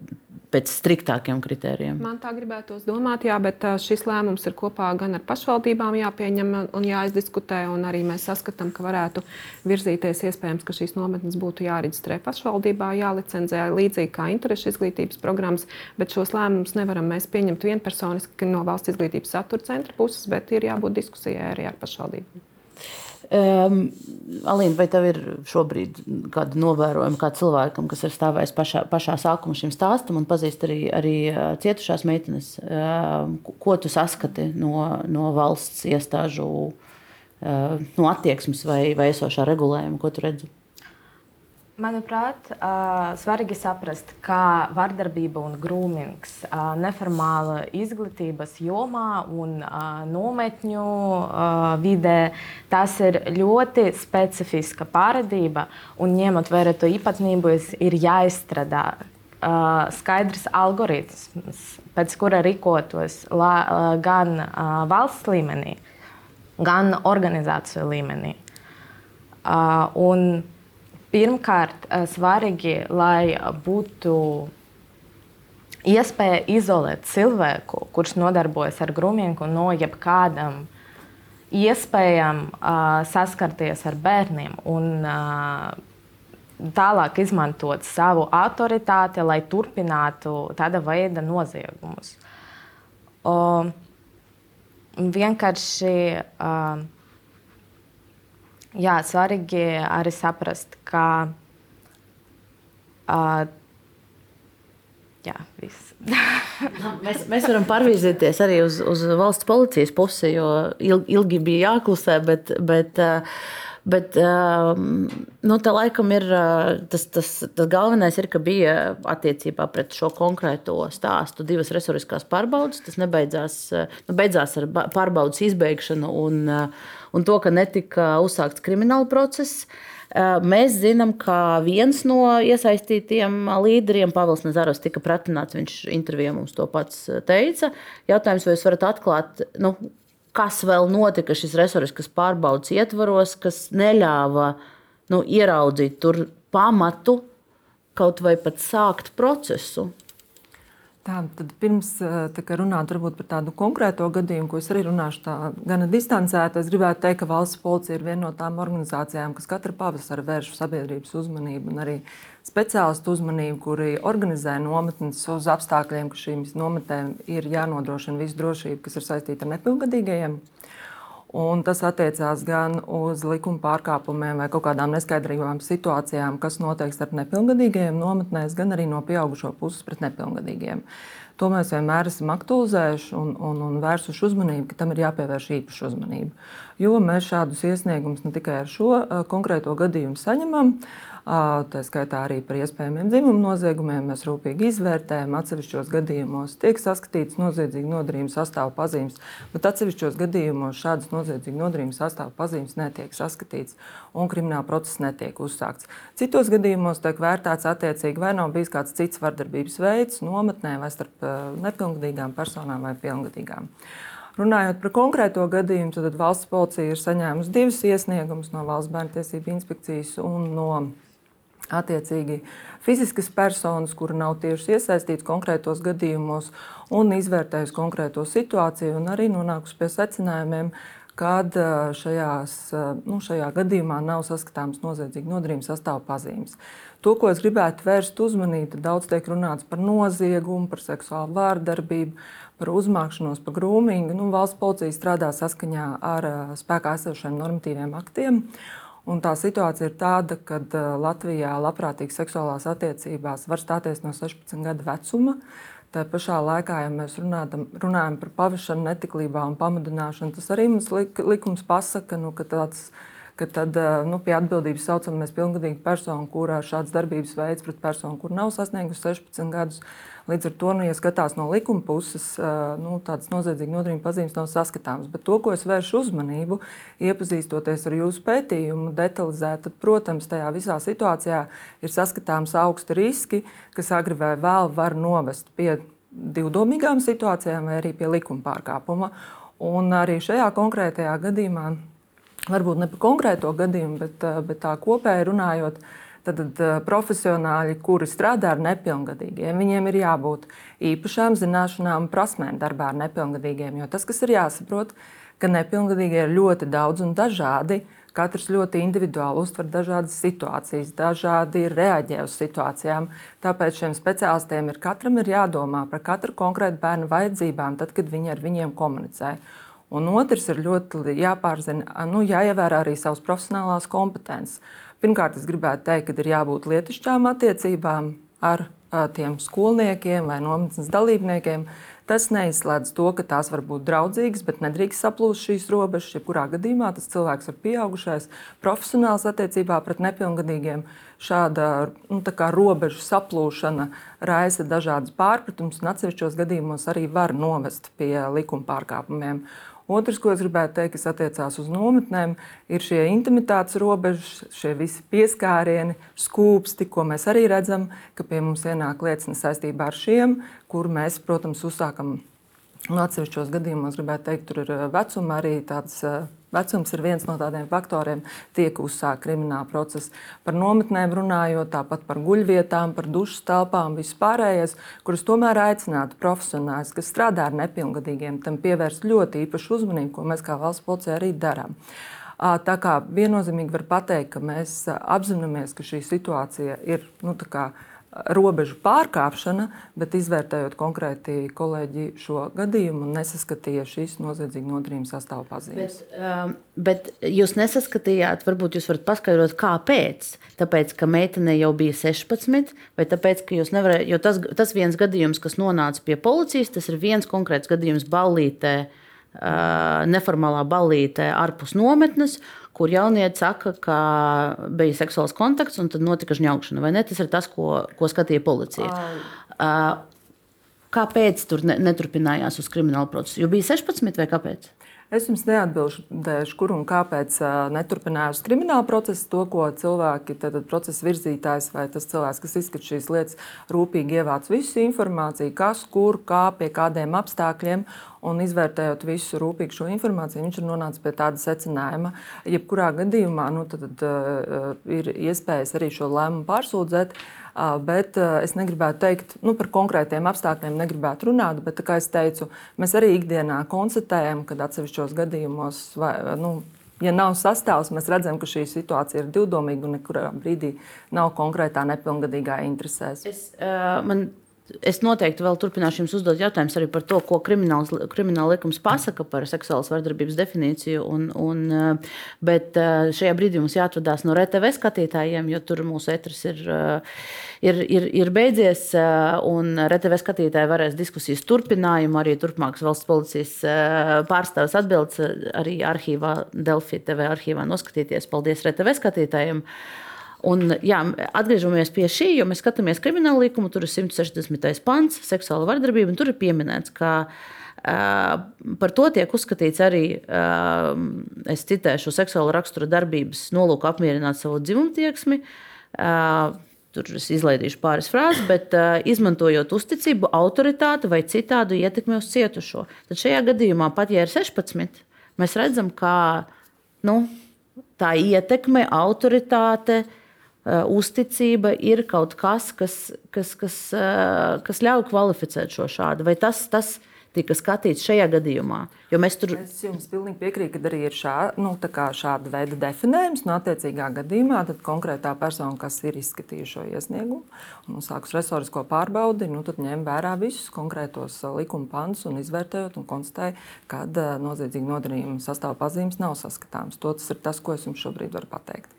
pēc striktākiem kritērijiem. Man tā gribētos domāt, jā, bet šis lēmums ir kopā gan ar pašvaldībām jāpieņem un jāizdiskutē. Un arī mēs saskatām, ka varētu virzīties iespējams, ka šīs nometnes būtu jāreģistrē pašvaldībā, jālicenzē līdzīgi kā interešu izglītības programmas. Bet šos lēmumus nevaram mēs pieņemt vienpersoniski no valsts izglītības satura centra puses, bet ir jābūt diskusijai arī ar pašvaldībām. Um, Alīna, vai tev ir šobrīd kāda novērojuma kā cilvēkam, kas ir stāvējis pašā, pašā sākumā šim stāstam un pazīst arī, arī cietušās meitenes? Um, ko tu saskati no, no valsts iestāžu uh, no attieksmes vai, vai esošā regulējuma, ko tu redzi? Manuprāt, svarīgi saprast, kā vardarbība un grūmings neformāla izglītības jomā un nometņu vidē tas ir ļoti specifiska parādība. Un ņemot vērā to īpatnību, ir jāizstrādā skaidrs algoritms, pēc kura rīkotos gan valsts līmenī, gan organizāciju līmenī. Un Pirmkārt, eh, svarīgi, lai būtu iespēja izolēt cilvēku, kurš nodarbojas ar grūmīgu no jebkādām iespējām uh, saskarties ar bērniem un uh, tālāk izmantot savu autoritāti, lai turpinātu tāda veida noziegumus. Uh, vienkārši uh, jā, svarīgi arī saprast, ka uh, jā, viss. *laughs* mēs, mēs varam pārvīzīties arī uz, uz valsts policijas pusi, jo ilgi, bija jāklusē, bet, bet uh, Bet um, nu, tā laikam ir tas, tas, tas galvenais, ir, ka bija attiecībā pret šo konkrēto stāstu divas resuriskās pārbaudas. Tas nebeidzās nu, beidzās ar pārbaudas izbeigšanu un, un to, ka netika uzsākts krimināla process. Mēs zinām, ka viens no iesaistītiem līderiem, Pāvils Nazarovs, tika pratināts. Viņš intervijā mums to pats teica. Jautājums, vai jūs varat atklāt, nu, kas vēl notika šis resursas pārbaudas ietvaros, kas neļāva nu, ieraudzīt tur pamatu kaut vai pat sākt procesu. Tā, tad pirms runāt par tādu konkrēto gadījumu, ko es arī runāšu tā, gan distancēti, es gribētu teikt, ka valsts policija ir viena no tām organizācijām, kas katru pavasari vērš sabiedrības uzmanību un arī speciālistu uzmanību, kuri organizē nometnes uz apstākļiem, ka šīm nometnēm ir jānodrošina visu drošību, kas ir saistīta ar nepilngadīgajiem. Un tas attiecās gan uz likuma pārkāpumiem vai kaut kādām neskaidrībām situācijām, kas notiek starp nepilngadīgajiem nometnēs, gan arī no pieaugušo puses pret nepilngadīgiem. To mēs vienmēr esam aktualizējuši un, un, un vērsuši uzmanību, ka tam ir jāpievērš īpaša uzmanība. Jo mēs šādus iesniegumus ne tikai ar šo konkrēto gadījumu saņemam, Tā skaitā arī par iespējamiem dzimumu noziegumiem mēs rūpīgi izvērtējam. Atsevišķos gadījumos tiek saskatīts noziedzīgu nodarījumu sastāvu pazīmes, bet atsevišķos gadījumos šādas noziedzīgu nodarījumu sastāvu pazīmes netiek saskatīts un krimināla process netiek uzsākts. Citos gadījumos tiek vērtēts attiecīgi, vai nav bijis kāds cits vardarbības veids nometnē vai starp nepilngadīgām personām vai pilngadīgām. Runājot par konkrēto gadījumu, tad valsts policija ir saņēmusi divus iesniegumus no Valsts bērnu tiesību inspekcijas un no attiecīgi fiziskas personas, kura nav tieši iesaistīta konkrētos gadījumos un izvērtējusi konkrēto situāciju un arī nonākusi pie secinājumiem, kad šajās, nu, šajā gadījumā nav saskatāms noziedzīga nodarījuma sastāvā pazīmes. To, ko es gribētu vērst uzmanību, daudz tiek runāts par noziegumu, par seksuālu vārdarbību, par uzmākšanos, par grūmīgu. Nu, valsts policija strādā saskaņā ar spēkā esošiem normatīviem aktiem. Un tā situācija ir tāda, ka Latvijā labprātīgas seksuālās attiecībās var stāties no 16 gadu vecuma. Tā pašā laikā, ja mēs runādam, runājam par pavisam netiklībā un pamudināšanu, tas arī mums lik, likums pasaka, nu, ka, tāds, ka tad, nu, pie atbildības saucamies pilngadīgu personu, kurā šāds darbības veids pret personu, kur nav sasniegusi 16 gadus. Līdz ar to, nu, ja skatās no likuma puses, nu, tādas noziedzīgas nodarījuma pazīmes nav saskatāmas. Bet to, ko es vēršu uzmanību, iepazīstoties ar jūsu pētījumu, detalizēt, tad, protams, tajā visā situācijā ir saskatāms augsti riski, kas agri vai vēl var novest pie divdomīgām situācijām vai arī pie likuma pārkāpuma. Un arī šajā konkrētajā gadījumā, varbūt ne par konkrēto gadījumu, bet, bet tā kopēji runājot, uh, Tad, tad eh, profesionāļi, kuri strādā ar nepilngadīgiem, viņiem ir jābūt īpašām zināšanām un prasmēm darbā ar nepilngadīgiem. Jo tas, kas ir jāsaprot, ka nepilngadīgie ir ļoti daudz un dažādi. Katrs ļoti individuāli uztver dažādas situācijas, dažādi reaģē uz situācijām. Tāpēc šiem speciālistiem ir katram ir jādomā par katru konkrētu bērnu vajadzībām, tad, kad viņi ar viņiem komunicē. Un otrs ir ļoti jāpārzina, nu, jāievēro arī savas profesionālās kompetences. Pirmkārt, es gribētu teikt, ka ir jābūt lietišķām attiecībām ar tiem skolniekiem vai nometnes dalībniekiem. Tas neizslēdz to, ka tās var būt draudzīgas, bet nedrīkst saplūst šīs robežas. Jebkurā gadījumā tas cilvēks ir pieaugušais, profesionāls attiecībā pret nepilngadīgiem. Šāda nu, robežu saplūšana raisa dažādas pārpratumus, un atsevišķos gadījumos arī var novest pie likuma pārkāpumiem. Otrs, ko es gribētu teikt, kas attiecās uz nometnēm, ir šie intimitātes robežas, šie visi pieskārieni, skūpsti, ko mēs arī redzam, ka pie mums ienāk liecības saistībā ar šiem, kur mēs, protams, uzsākam. Un atsevišķos gadījumos, gribētu teikt, tur ir vecuma arī tāds Vecums ir viens no tādiem faktoriem, tiek uzsākta krimināla procesa. Par nometnēm runājot, tāpat par guļvietām, par dušas telpām, vispārējais, kurus tomēr aicinātu profesionāļus, kas strādā ar nepilngadīgiem, tam pievērst ļoti īpašu uzmanību, ko mēs kā valsts policija arī darām. Tā kā viennozīmīgi var pateikt, ka mēs apzināmies, ka šī situācija ir nu, robežu pārkāpšana, bet izvērtējot konkrēti kolēģi šo gadījumu, nesaskatīja šīs noziedzīgas nodarījuma sastāvā pazīmes. Bet, um, bet jūs nesaskatījāt, varbūt jūs varat paskaidrot, kāpēc. Tāpēc, ka meitene jau bija 16, vai tāpēc, ka jūs nevarējāt, jo tas, tas viens gadījums, kas nonāca pie policijas, tas ir viens konkrēts gadījums ballītē. Uh, neformālā ballītē ārpus nometnes, kur jaunieci saka, ka bija seksuāls kontakts un tad notika žņaugšana. Vai ne? Tas ir tas, ko, ko skatīja policija. Uh, kāpēc tur ne, neturpinājās uz kriminālu procesu? Jo bija 16 vai kāpēc? Es jums neatbildēšu, kur un kāpēc neturpinājās krimināla procesa. To, ko cilvēki, tad procesa virzītājs vai tas cilvēks, kas izskata šīs lietas, rūpīgi ievāc visu informāciju, kas, kur, kā, pie kādiem apstākļiem. Un izvērtējot visu rūpīgi šo informāciju, viņš ir nonācis pie tāda secinājuma, ka jebkurā gadījumā nu, tad, tad, uh, ir iespējas arī šo lēmumu pārsūdzēt. Uh, bet es negribētu teikt nu, par konkrētiem apstākļiem, negribētu runāt. Bet, kā jau teicu, mēs arī ikdienā konstatējam, ka atsevišķos gadījumos, vai, nu, ja nav sastāvs, mēs redzam, ka šī situācija ir divdomīga un nekurā brīdī nav konkrētā nepilngadīgā interesēs. Es, uh, man Es noteikti vēl turpināšu jums uzdot jautājumus arī par to, ko krimināla likums pasaka par seksuālas vardarbības definīciju. Un, un, eh, bet eh, šajā brīdī mums jāatvadās no RTV skatītājiem, jo tur mūsu etris ir, eh, ir, ir, ir beidzies. Un RTV skatītāji varēs diskusijas turpinājumu, arī turpmākas valsts policijas pārstāvis atbildes arī arhīvā, Delfi TV arhīvā noskatīties. Paldies RTV skatītājiem! Un, jā, atgriežamies pie šī, jo mēs skatāmies kriminālu likumu, tur ir 160. pants, seksuāla vardarbība, un tur ir pieminēts, ka uh, par to tiek uzskatīts arī, uh, es citēšu, seksuāla rakstura darbības nolūku apmierināt savu dzimumtieksmi. Uh, Tur es izlaidīšu pāris frāzes, bet uh, izmantojot uzticību, autoritāti vai citādu ietekmi uz cietušo. Tad šajā gadījumā, pat ja ir 16, mēs redzam, ka nu, tā ietekme, autoritāte, uh, uzticība ir kaut kas, kas, kas, kas, uh, kas ļauj kvalificēt šo šādu. Vai tas, tas tika skatīts šajā gadījumā? Jo mēs tur... Es jums pilnīgi piekrītu, ka arī ir šā, nu, šāda veida definējums. No attiecīgā gadījumā konkrētā persona, kas ir izskatījusi šo iesniegumu un sākus resorisko pārbaudi, nu, ņem vērā visus konkrētos uh, likuma pantus un izvērtējot un konstatēja, ka noziedzīga nodarījuma sastāvpazīmes nav saskatāmas. To tas ir tas, ko es jums šobrīd varu pateikt.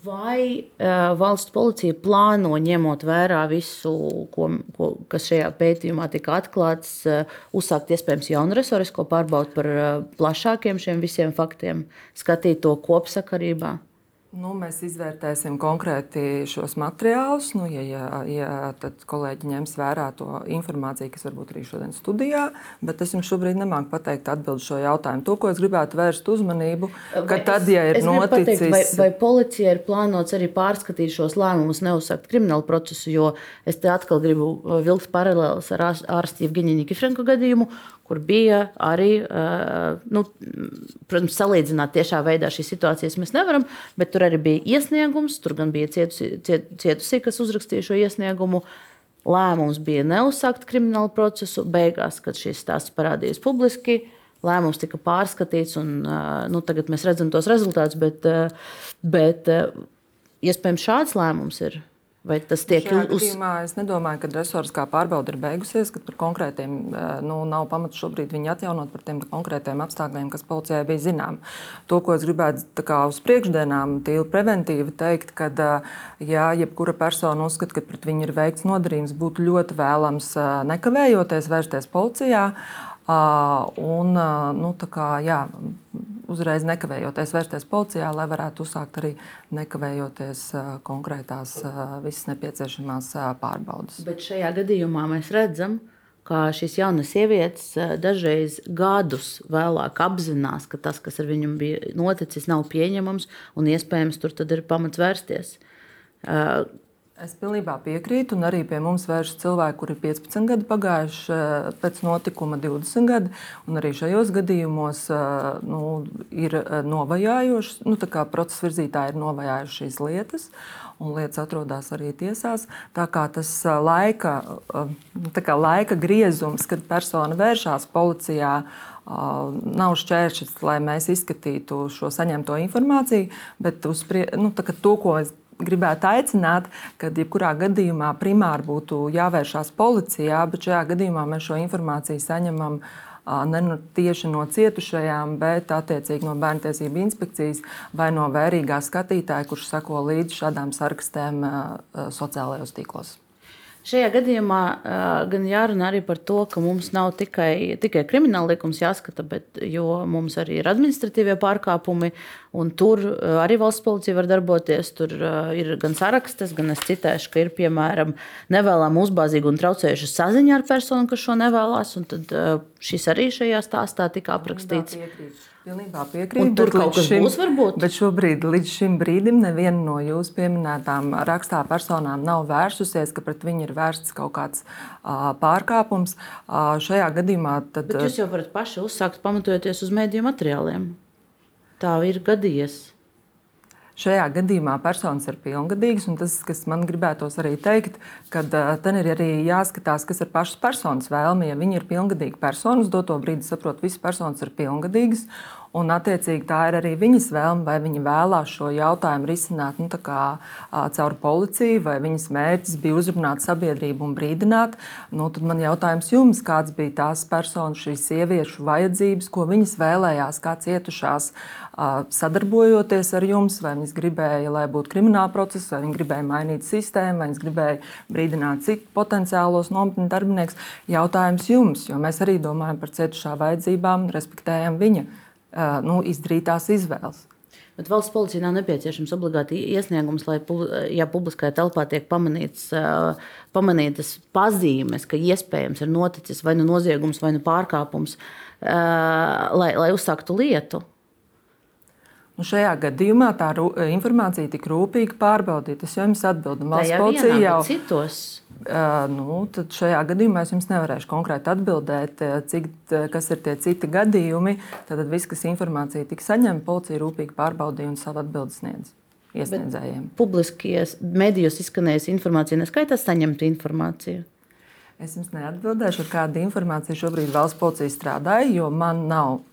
Vai uh, valsts policija plāno, ņemot vērā visu, ko, ko, kas šajā pētījumā tika atklāts, uh, uzsākt iespējams jaunu resorisko pārbaudi par uh, plašākiem šiem visiem faktiem, skatīt to kopsakarībā? Nu, mēs izvērtēsim konkrēti šos materiālus. Nu, ja, ja, ja tad kolēģi ņems vērā to informāciju, kas varbūt arī šodien studijā, bet es jums šobrīd nemāku pateikt atbildi šo jautājumu. To, ko es gribētu vērst uzmanību, ka tad, ja ir noticis. Pateikt, vai, vai policija ir plānots arī pārskatīt šos lēmumus, neuzsākt kriminālu procesu, jo es te atkal gribu vilkt paralēlus ar ārstu Evgeņģi Nikifrenko gadījumu, kur bija arī, nu, protams, salīdzināt tiešā veidā šīs situācijas mēs nevaram, bet tur arī bija iesniegums, tur gan bija cietusī, ciet, cietusī kas uzrakstīja šo iesniegumu. Lēmums bija neuzsākt kriminālu procesu. Beigās, kad šis stāsts parādījās publiski, lēmums tika pārskatīts. Un, nu, tagad mēs redzam tos rezultātus, bet, bet iespējams šāds lēmums ir Vai tas tiek uzsvērts? Es nedomāju, ka resoriskā pārbaude ir beigusies, ka par konkrētiem eh, nu, nav pamata šobrīd viņu atjaunot par tiem konkrētiem apstākļiem, kas policijai bija zinām. To, ko es gribētu kā, uz priekšdienām, tīri preventīvi teikt, ka, eh, ja jebkura persona uzskata, ka pret viņu ir veikts nodarījums, būtu ļoti vēlams eh, nekavējoties vērsties policijā. Un, nu, kā, jā, uzreiz nekavējoties vērsties policijā, lai varētu uzsākt arī nekavējoties konkrētās visas nepieciešamās pārbaudas. Bet šajā gadījumā mēs redzam, ka šīs jaunas sievietes dažreiz gadus vēlāk apzinās, ka tas, kas ar viņu bija noticis, nav pieņemams un iespējams tur ir pamats vērsties. Es pilnībā piekrītu, un arī pie mums vēršas cilvēki, kuriem ir 15 gadi pagājuši eh, pēc notikuma, 20 gadi. Arī šajos gadījumos eh, nu, ir eh, novajājuši, nu, procesa virzītāji ir novajājuši šīs lietas, un lietas atrodas arī tiesās. Tā kā tas laika, tā kā laika griezums, kad persona vēršas policijā, nav šķēršļs, lai mēs izskatītu šo saņemto informāciju, bet uz, nu, to, ko es gribētu aicināt, ka jebkurā gadījumā primāri būtu jāvēršās policijā, bet šajā gadījumā mēs šo informāciju saņemam ne nu tieši no cietušajām, bet attiecīgi no bērnu tiesību inspekcijas vai no vērīgā skatītāja, kurš seko līdzi šādām sarakstēm sociālajos tīklos. Šajā gadījumā gan jārunā arī par to, ka mums nav tikai, tikai krimināla likums jāskata, bet mums arī ir administratīvie pārkāpumi. Tur uh, arī valsts policija var darboties. Tur ir gan sarakstas, gan es citēšu, ka ir piemēram nevēlama uzbāzīga un traucējuša saziņa ar personu, kas šo nevēlas. Tad uh, šis arī šajā stāstā tika aprakstīts. Piekrīt. Pilnībā piekrītu. Tur kaut kas šim, būs, varbūt. Bet šobrīd, līdz šim brīdim, neviena no jūsu pieminētām rakstā personām nav vērsusies, ka pret viņu ir vērsts kaut kāds uh, pārkāpums. Uh, šajā gadījumā tad. Bet jūs jau varat paši uzsākt pamatojoties uz mēdīju materiāliem. Tā ir gadījies. Šajā gadījumā personas ir pilngadīgas, un tas, kas man gribētos arī teikt, ka tam ir arī jāskatās, kas ir pašas personas vēlme. Ja viņi ir pilngadīgi personas, doto brīdi saprot, visas personas ir pilngadīgas. Un, attiecīgi, tā ir arī viņas vēlme, vai viņa vēlās šo jautājumu risināt nu, kā, caur policiju, vai viņas mērķis bija uzrunāt sabiedrību un brīdināt. Nu, tad man jautājums jums, kāds bija tās personas, šīs sieviešu vajadzības, ko viņas vēlējās, kā cietušās, sadarbojoties ar jums, vai viņas gribēja, lai būtu krimināla process, vai viņi gribēja mainīt sistēmu, vai viņas gribēja brīdināt citu potenciālos nometņu darbiniekus. Jautājums jums, jo mēs arī domājam par cietušā vajadzībām, respektējam viņa nu, izdarītās izvēles. Bet valsts policija nav nepieciešams obligāti iesniegums, lai, ja publiskajā telpā tiek pamanīts, pamanītas pazīmes, ka iespējams ir noticis vai nu noziegums, vai nu pārkāpums, lai, lai uzsāktu lietu. Nu šajā gadījumā tā informācija tika rūpīgi pārbaudīta. Es jau jums atbildēju, valsts policija jau citos. Uh, nu, tad šajā gadījumā es jums nevarēšu konkrēti atbildēt, cik, kas ir tie citi gadījumi. Tad viss, kas informācija tika saņemta, policija rūpīgi pārbaudīja un savu atbildi sniedz. Publiskajos medijos izskanējusi informācija neskaitās saņemta informācija. Es jums neatbildēšu, ar kādu informāciju šobrīd valsts policija strādāja, jo man nav Eh,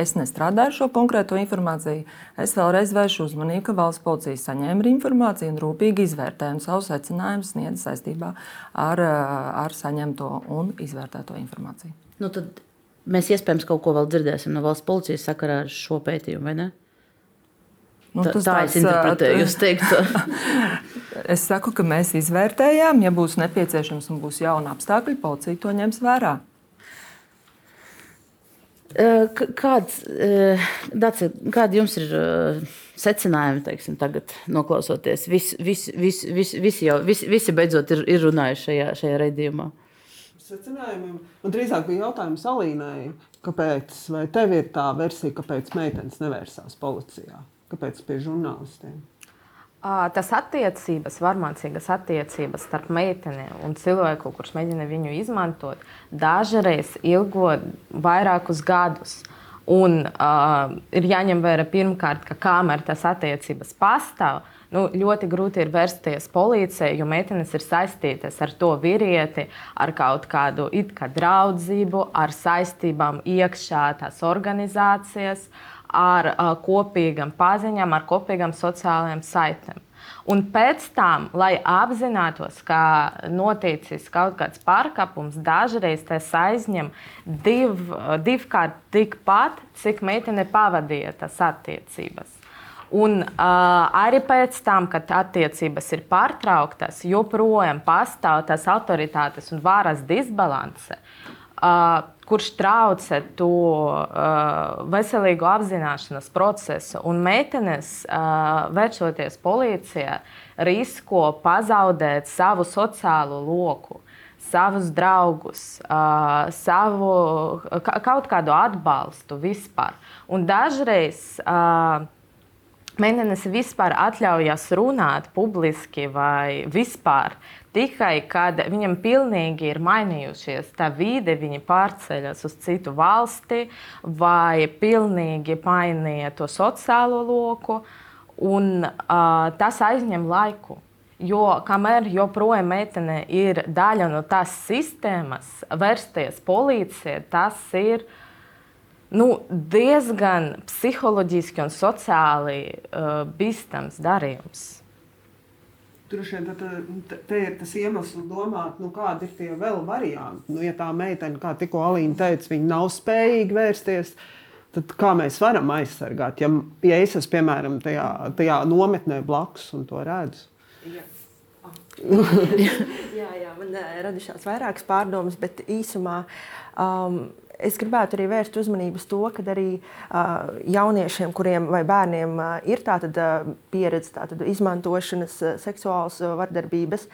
es nestrādāju šo konkrēto informāciju. Es vēlreiz vēršu uzmanību, ka valsts policija saņēma informāciju un rūpīgi izvērtēja un savu secinājumu sniedz saistībā ar, eh, ar saņemto un izvērtēto informāciju. Nu, tad mēs iespējams kaut ko vēl dzirdēsim no valsts policijas sakarā ar šo pētījumu, vai ne? Nu, tā, tā es interpretēju, jūs teiktu. *laughs* es saku, ka mēs izvērtējām, ja būs nepieciešams un būs jauni apstākļi, policija to ņems vērā. Kāds, Daci, kādi jums ir secinājumi, teiksim, tagad noklausoties? Visi, visi, visi, visi, visi, jau, visi, visi beidzot ir, ir runājuši šajā, šajā raidījumā. Secinājumiem. Man drīzāk bija jautājums Alīnai, kāpēc, tev ir tā versija, kāpēc meitenes nevērsās policijā? Kāpēc pie žurnālistiem? Tas attiecības, varmācīgas attiecības starp meiteni un cilvēku, kurš mēģina viņu izmantot, dažreiz ilgo vairākus gadus. Un uh, ir jāņem vērā pirmkārt, ka kamēr tas attiecības pastāv, nu, ļoti grūti ir vērsties policijai, jo meitenes ir saistītas ar to vīrieti, ar kaut kādu kā draudzību, ar saistībām iekšā tās organizācijas. Uh, ar uh, kopīgām paziņām, ar kopīgām sociālajām saitēm. Un pēc tam, lai apzinātos, ka noticis kaut kāds pārkāpums, dažreiz tas aizņem div, divkārt tikpat, cik meitene pavadīja tas attiecības. Un uh, arī pēc tam, kad attiecības ir pārtrauktas, joprojām pastāv tas autoritātes un varas disbalanse. Kurš traucē to uh, veselīgu apzināšanas procesu. Un meitenes, uh, vēršoties policijā, risko pazaudēt savu sociālo loku. Savus draugus, uh, savu kaut kādu atbalstu vispār. Un dažreiz uh, meitenes vispār atļaujas runāt publiski vai vispār Tikai kad viņam pilnīgi ir mainījušies tā vide, viņi pārceļas uz citu valsti vai pilnīgi mainīja to sociālo loku, un uh, tas aizņem laiku. Jo kamēr joprojām meitene ir daļa no tās sistēmas, vērsties policijā, tas ir nu, diezgan psiholoģiski un sociāli uh, bīstams darījums. Droši vien te, te ir tas iemesls domāt, nu, kādi ir tie vēl varianti. Nu, ja tā meitene, kā tikko Alīna teica, viņa nav spējīga vērsties, tad kā mēs varam aizsargāt? Ja, ja es esmu piemēram tajā, tajā nometnē blakus un to redzu. Ja. *laughs* *laughs* jā, jā, man uh, radušās vairākas pārdomas, bet īsumā um, es gribētu arī vērst uzmanību uz to, ka arī uh, jauniešiem, kuriem vai bērniem uh, ir tāda uh, pieredze, tāda izmantošanas, uh, seksuālas uh, vardarbības.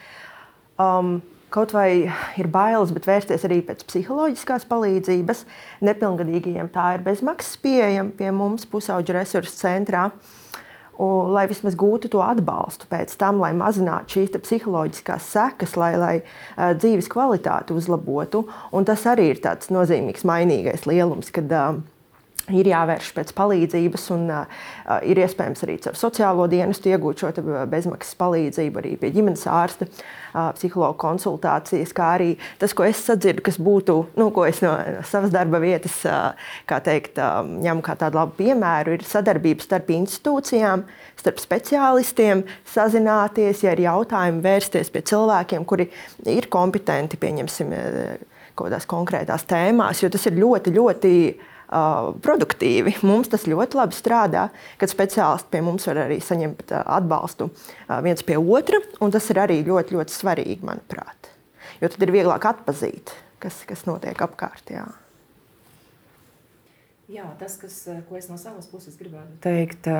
Um, Kaut vai ir bailes, bet vērsties arī pēc psiholoģiskās palīdzības. Nepilngadīgajiem tā ir bezmaksas pieejama pie mums pusauģu resursu centrā. Uh, un, lai vismaz gūtu to atbalstu pēc tam, lai mazinātu šīs psiholoģiskās sekas, lai, lai uh, dzīves kvalitāti uzlabotu. Un tas arī ir tāds nozīmīgs mainīgais lielums, kad uh, ir jāvērš pēc palīdzības, un uh, ir iespējams arī ar sociālo dienestu iegūt šo bezmaksas palīdzību, arī pie ģimenes ārsta, uh, psihologa konsultācijas, kā arī tas, ko es sadzirdu, kas būtu, nu, ko es no, savas darba vietas, uh, kā teikt, uh, ņemu kā tādu labu piemēru, ir sadarbība starp institūcijām, starp speciālistiem, sazināties, ja ir jautājumi, vērsties pie cilvēkiem, kuri ir kompetenti, pieņemsim, kaut kādās konkrētās tēmās, jo tas ir ļoti, ļoti produktīvi. Mums tas ļoti labi strādā, kad speciālisti pie mums var arī saņemt atbalstu viens pie otra. Tas ir arī ļoti, ļoti svarīgi, manuprāt. Jo tad ir vieglāk atzīt, kas, kas notiek apkārt. Jā. Jā, tas, kas, ko es no savas puses gribētu teikt,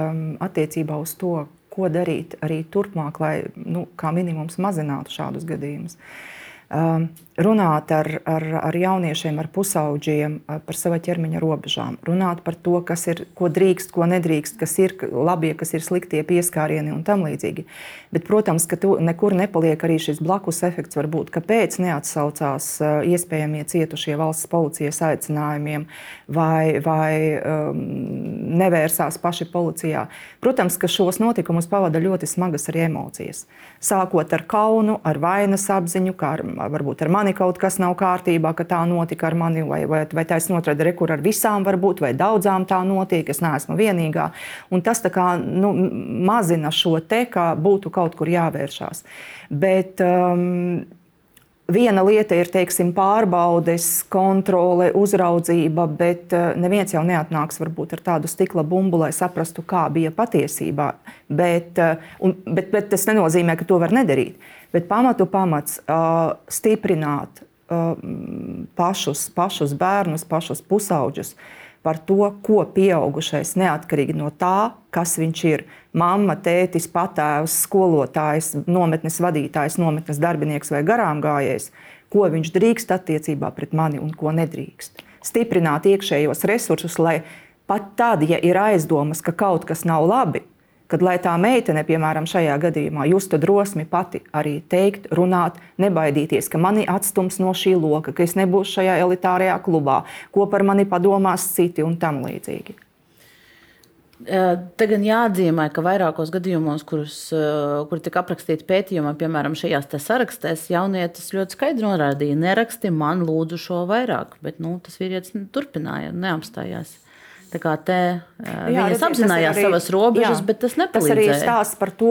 attiecībā uz to, ko darīt arī turpmāk, lai nu, kā minimums mazinātu šādus gadījumus. Uh, runāt ar, ar, ar jauniešiem, ar pusauģiem par sava ķermeņa robežām, runāt par to, kas ir, ko drīkst, ko nedrīkst, kas ir labie, kas ir sliktie pieskārieni un tam līdzīgi. Bet, protams, ka tu nekur nepaliek arī šis blakus efekts, varbūt, kāpēc neatsaucās iespējamie cietušie valsts policijas aicinājumiem vai, vai um, nevērsās paši policijā. Protams, ka šos notikumus pavada ļoti smagas arī emocijas. Sākot ar kaunu, ar vainas apziņu, kā ar, varbūt ar mani kaut kas nav kārtībā, ka tā notika ar mani, vai, vai, vai taisnība otrādi, kur ar visām var būt, vai daudzām tā notiek, es neesmu vienīgā. Un tas kā, nu, mazina šo te, kā būtu kaut kur jāvēršās. Bet, um, Viena lieta ir teiksim, pārbaudes, kontrole, uzraudzība, bet uh, neviens jau neatnāks varbūt, ar tādu stikla bumbu, lai saprastu, kā bija patiesībā. Bet, uh, un, bet, bet tas nenozīmē, ka to var nedarīt. Bet pamatu pamats uh, stiprināt pašus, pašus bērnus, pašus pusauģus par to, ko pieaugušais neatkarīgi no tā, kas viņš ir. Mama, tētis, patēvs, skolotājs, nometnes vadītājs, nometnes darbinieks vai garām gājējs, ko viņš drīkst attiecībā pret mani un ko nedrīkst. Stiprināt iekšējos resursus, lai pat tad, ja ir aizdomas, ka kaut kas nav labi, kad lai tā meitene, piemēram, šajā gadījumā, justu drosmi pati arī teikt, runāt, nebaidīties, ka mani atstums no šī loka, ka es nebūšu šajā elitārajā klubā, ko par mani padomās citi un tam līdzīgi. Te gan jāatzīmē, ka vairākos gadījumos, kurus, kur tika aprakstīti pētījumā, piemēram, šajās sarakstēs, jaunietis ļoti skaidri norādīja, neraksti man lūdzu šo vairāk, bet nu, tas vīrietis turpināja, neapstājās. Tā kā te jā, viņas apzinājās arī, savas robežas, jā, bet tas nepalīdzēja. Tas arī stāsta par to,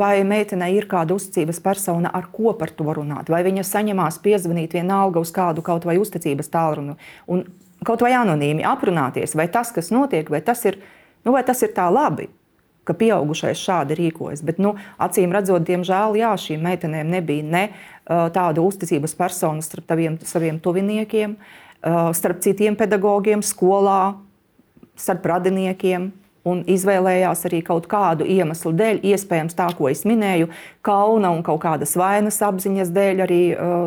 vai meitenei ir kāda uzticības persona, ar ko par to runāt. Vai viņa saņemās piezvanīt vienalga uz kādu kaut vai uzticības tālruni un kaut vai anonīmi aprunāties, vai tas, kas notiek, vai tas ir, nu, vai tas ir tā labi. Ka pieaugušais šādi rīkojas. Bet, nu, acīm redzot, diemžēl, jā, šīm meitenēm nebija ne uh, tāda uzticības persona starp taviem, saviem tuviniekiem, starp citiem pedagogiem, skolā, starp radiniekiem. Un izvēlējās arī kaut kādu iemeslu dēļ, iespējams, tā, ko es minēju, kauna un kaut kādas vainas apziņas dēļ, arī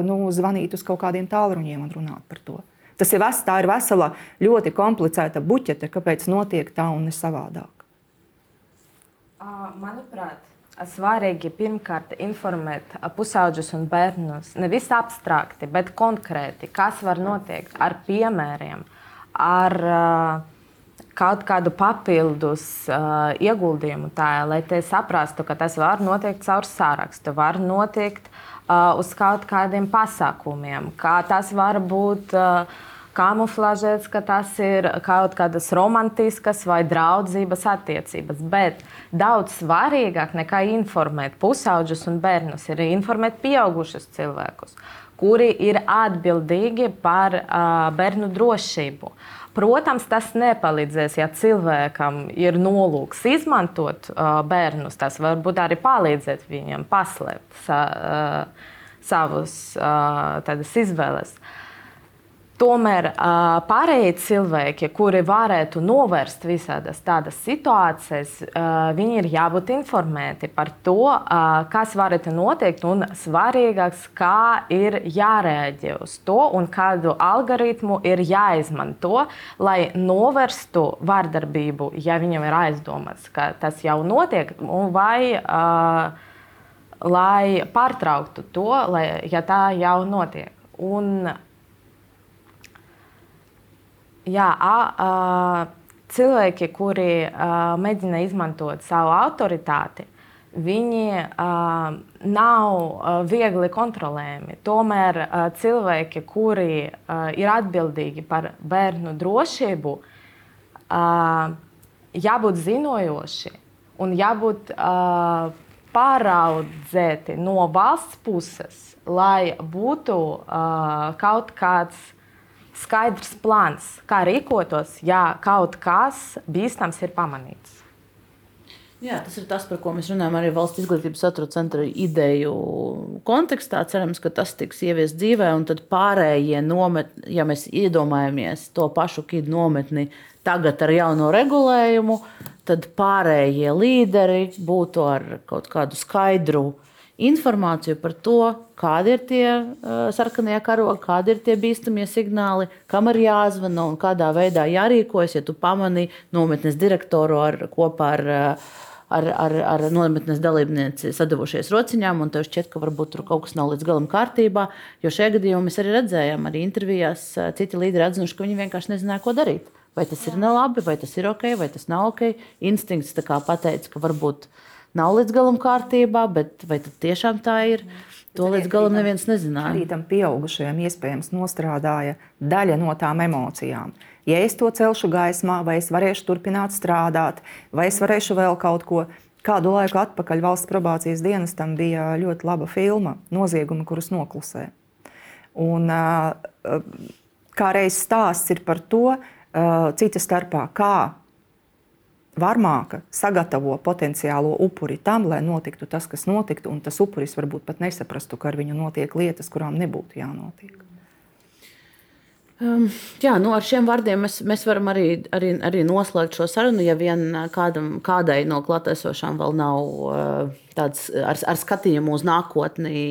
nu, zvanīt uz kaut kādiem tālruņiem un runāt par to. Tas ir, ves, ir vesela, ļoti komplicēta buķete, kāpēc notiek tā un ne savādāk. Manuprāt, svarīgi pirmkārt informēt pusauģus un bērnus nevis abstrakti, bet konkrēti, kas var notiekt ar piemēriem, ar uh, kaut kādu papildus uh, ieguldījumu tajā, lai te saprastu, ka tas var notikt caur sārakstu, var notikt uh, uz kaut kādiem pasākumiem, kā tas var būt. Uh, kamuflažēts, ka tas ir kaut kādas romantiskas vai draudzības attiecības. Bet daudz svarīgāk nekā informēt pusauģus un bērnus ir informēt pieaugušus cilvēkus, kuri ir atbildīgi par uh, bērnu drošību. Protams, tas nepalīdzēs, ja cilvēkam ir nolūks izmantot uh, bērnus. Tas varbūt arī palīdzēt viņam paslēpt sa, uh, savus uh, izvēles. Uh, Tomēr pārējie cilvēki, kuri varētu novērst visādas tādas situācijas, viņi ir jābūt informēti par to, kas varētu notikt, un svarīgāks, kā ir jārēģē uz to un kādu algoritmu ir jāizmanto, lai novērstu vardarbību, ja viņam ir aizdomas, ka tas jau notiek, vai lai pārtrauktu to, lai, ja tā jau notiek. Un jā, a, a, cilvēki, kuri a, mēģina izmantot savu autoritāti, viņi a, nav a, viegli kontrolējami. Tomēr a, cilvēki, kuri a, ir atbildīgi par bērnu drošību, a, jābūt zinojoši un jābūt a, pāraudzēti no valsts puses, lai būtu uh, kaut kāds skaidrs plāns, kā rīkotos, ja kaut kas bīstams ir pamanīts. Jā, tas ir tas, par ko mēs runājam arī valsts izglītības satura centra ideju kontekstā. Cerams, ka tas tiks ieviests dzīvē, un tad pārējie nometni, ja mēs iedomājamies to pašu kidu nometni tagad ar jauno regulējumu, tad pārējie līderi būtu ar kaut kādu skaidru informāciju par to, kādi ir tie uh, sarkanie karogi, kādi ir tie bīstamie signāli, kam ir jāzvana un kādā veidā jārīkojas. Ja tu pamani nometnes direktoru ar, kopā ar, ar, ar, ar nometnes dalībnieci sadavušies rociņām, un tev šķiet, ka varbūt tur kaut kas nav līdz galam kārtībā. Jo šajā gadījumā mēs arī redzējām, arī intervijās citi līderi atzinuši, ka viņi vienkārši nezināja, ko darīt. Vai tas ir nelabi, vai tas ir ok, vai tas nav ok. Instinkts pateica, ka varbūt nav līdz galam kārtībā, bet vai tiešām tā ir? To līdz galam neviens nezināja. Arī tam pieaugušajam iespējams nostrādāja daļa no tām emocijām. Ja es to celšu gaismā, vai es varēšu turpināt strādāt, vai es varēšu vēl kaut ko. Kādu laiku atpakaļ valsts probācijas dienestam bija ļoti laba filma Noziegumi, kurus noklusē. Un, kā reizes stāsts ir par to, cita starpā, kā Varmāka sagatavo potenciālo upuri tam, lai notiktu tas, kas notiktu, un tas upuris varbūt pat nesaprastu, ka ar viņu notiek lietas, kurām nebūtu jānotiek. Um, jā, nu ar šiem vārdiem mēs, mēs varam arī, arī, arī noslēgt šo sarunu. Ja vien kādam, kādai no klātesošām vēl nav uh, tāds ar, ar skatījumu uz nākotni,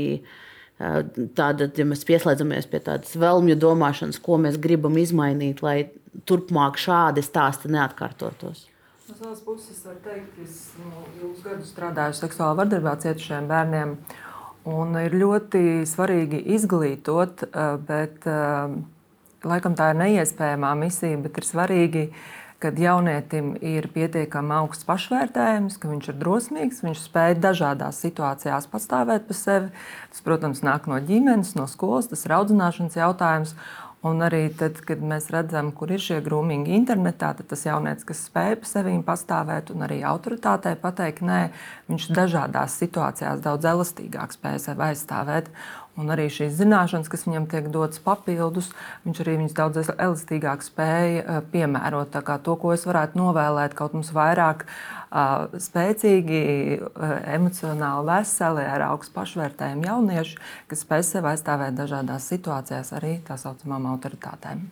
uh, tāda, ja mēs pieslēdzamies pie tādas vēlmju domāšanas, ko mēs gribam izmainīt, lai turpmāk šādi stāsti neatkārtotos. No savas puses var teikt, ka es nu, ilgus gadus strādāju seksuālā vardarbībā cietušiem bērniem. Un ir ļoti svarīgi izglītot, eh, bet eh, laikam tā ir neiespējamā misija, bet ir svarīgi, kad jaunietim ir pietiekami augsts pašvērtējums, ka viņš ir drosmīgs, viņš spēj dažādās situācijās pastāvēt par sevi. Tas, protams, nāk no ģimenes, no skolas, tas ir audzināšanas jautājums. Un arī tad, kad mēs redzam, kur ir šie grūmīgi internetā, tad tas jaunietis, kas spēj par sevi pastāvēt un arī autoritātei pateikt, nē, viņš dažādās situācijās daudz elastīgāk spēj sevi aizstāvēt. Un arī šīs zināšanas, kas viņam tiek dotas papildus, viņš arī viņas daudz elastīgāk spēja eh, piemērot. To, ko es varētu novēlēt, kaut mums vairāk uh, spēcīgi, uh, emocionāli veseli, ar augstu pašvērtējumu jaunieši, kas spēj sevi aizstāvēt dažādās situācijās, arī tā saucamām autoritātēm.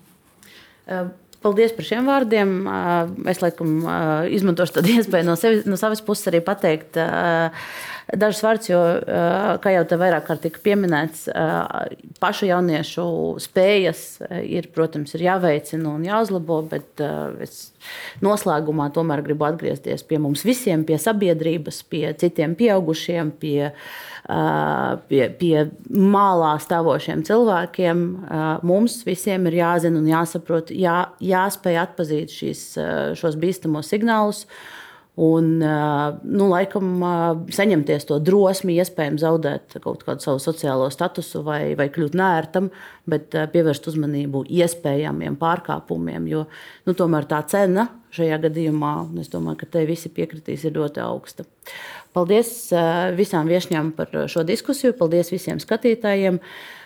Uh. Paldies par šiem vārdiem. Es laikam izmantošu tādu *laughs* iespēju no, sevi, no savas puses arī pateikt dažus vārdus, jo, kā jau te vairāk kārt tika pieminēts, pašu jauniešu spējas ir, protams, ir jāveicina un jāuzlabo, bet es noslēgumā tomēr gribu atgriezties pie mums visiem, pie sabiedrības, pie citiem pieaugušiem, pie pie, pie mālā stāvošiem cilvēkiem. Mums visiem ir jāzina un jāsaprot, jā, jāspēj atzīt šīs, šos bīstamos signālus. Un, nu, laikam, saņemties to drosmi, iespējams, zaudēt kaut kādu savu sociālo statusu vai, vai kļūt nērtam, bet pievērst uzmanību iespējamiem pārkāpumiem. Jo nu, tomēr tā cena šajā gadījumā, es domāju, ka te visi piekritīs, ir ļoti augsta. Paldies visām viesņām par šo diskusiju, paldies visiem skatītājiem.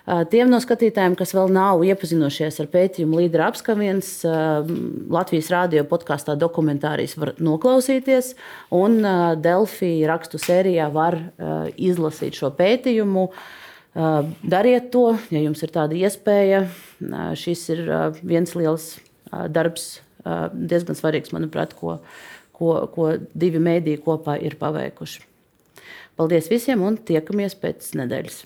Tiem no skatītājiem, kas vēl nav iepazinušies ar pētījumu līdera apskaviens, Latvijas rādio podkāstā dokumentārijas var noklausīties, un Delfī rakstu sērijā var izlasīt šo pētījumu. Dariet to, ja jums ir tāda iespēja. Šis ir viens liels darbs, diezgan svarīgs, manuprāt, ko, ko, ko divi mēdīji kopā ir paveikuši. Paldies visiem un tiekamies pēc nedēļas!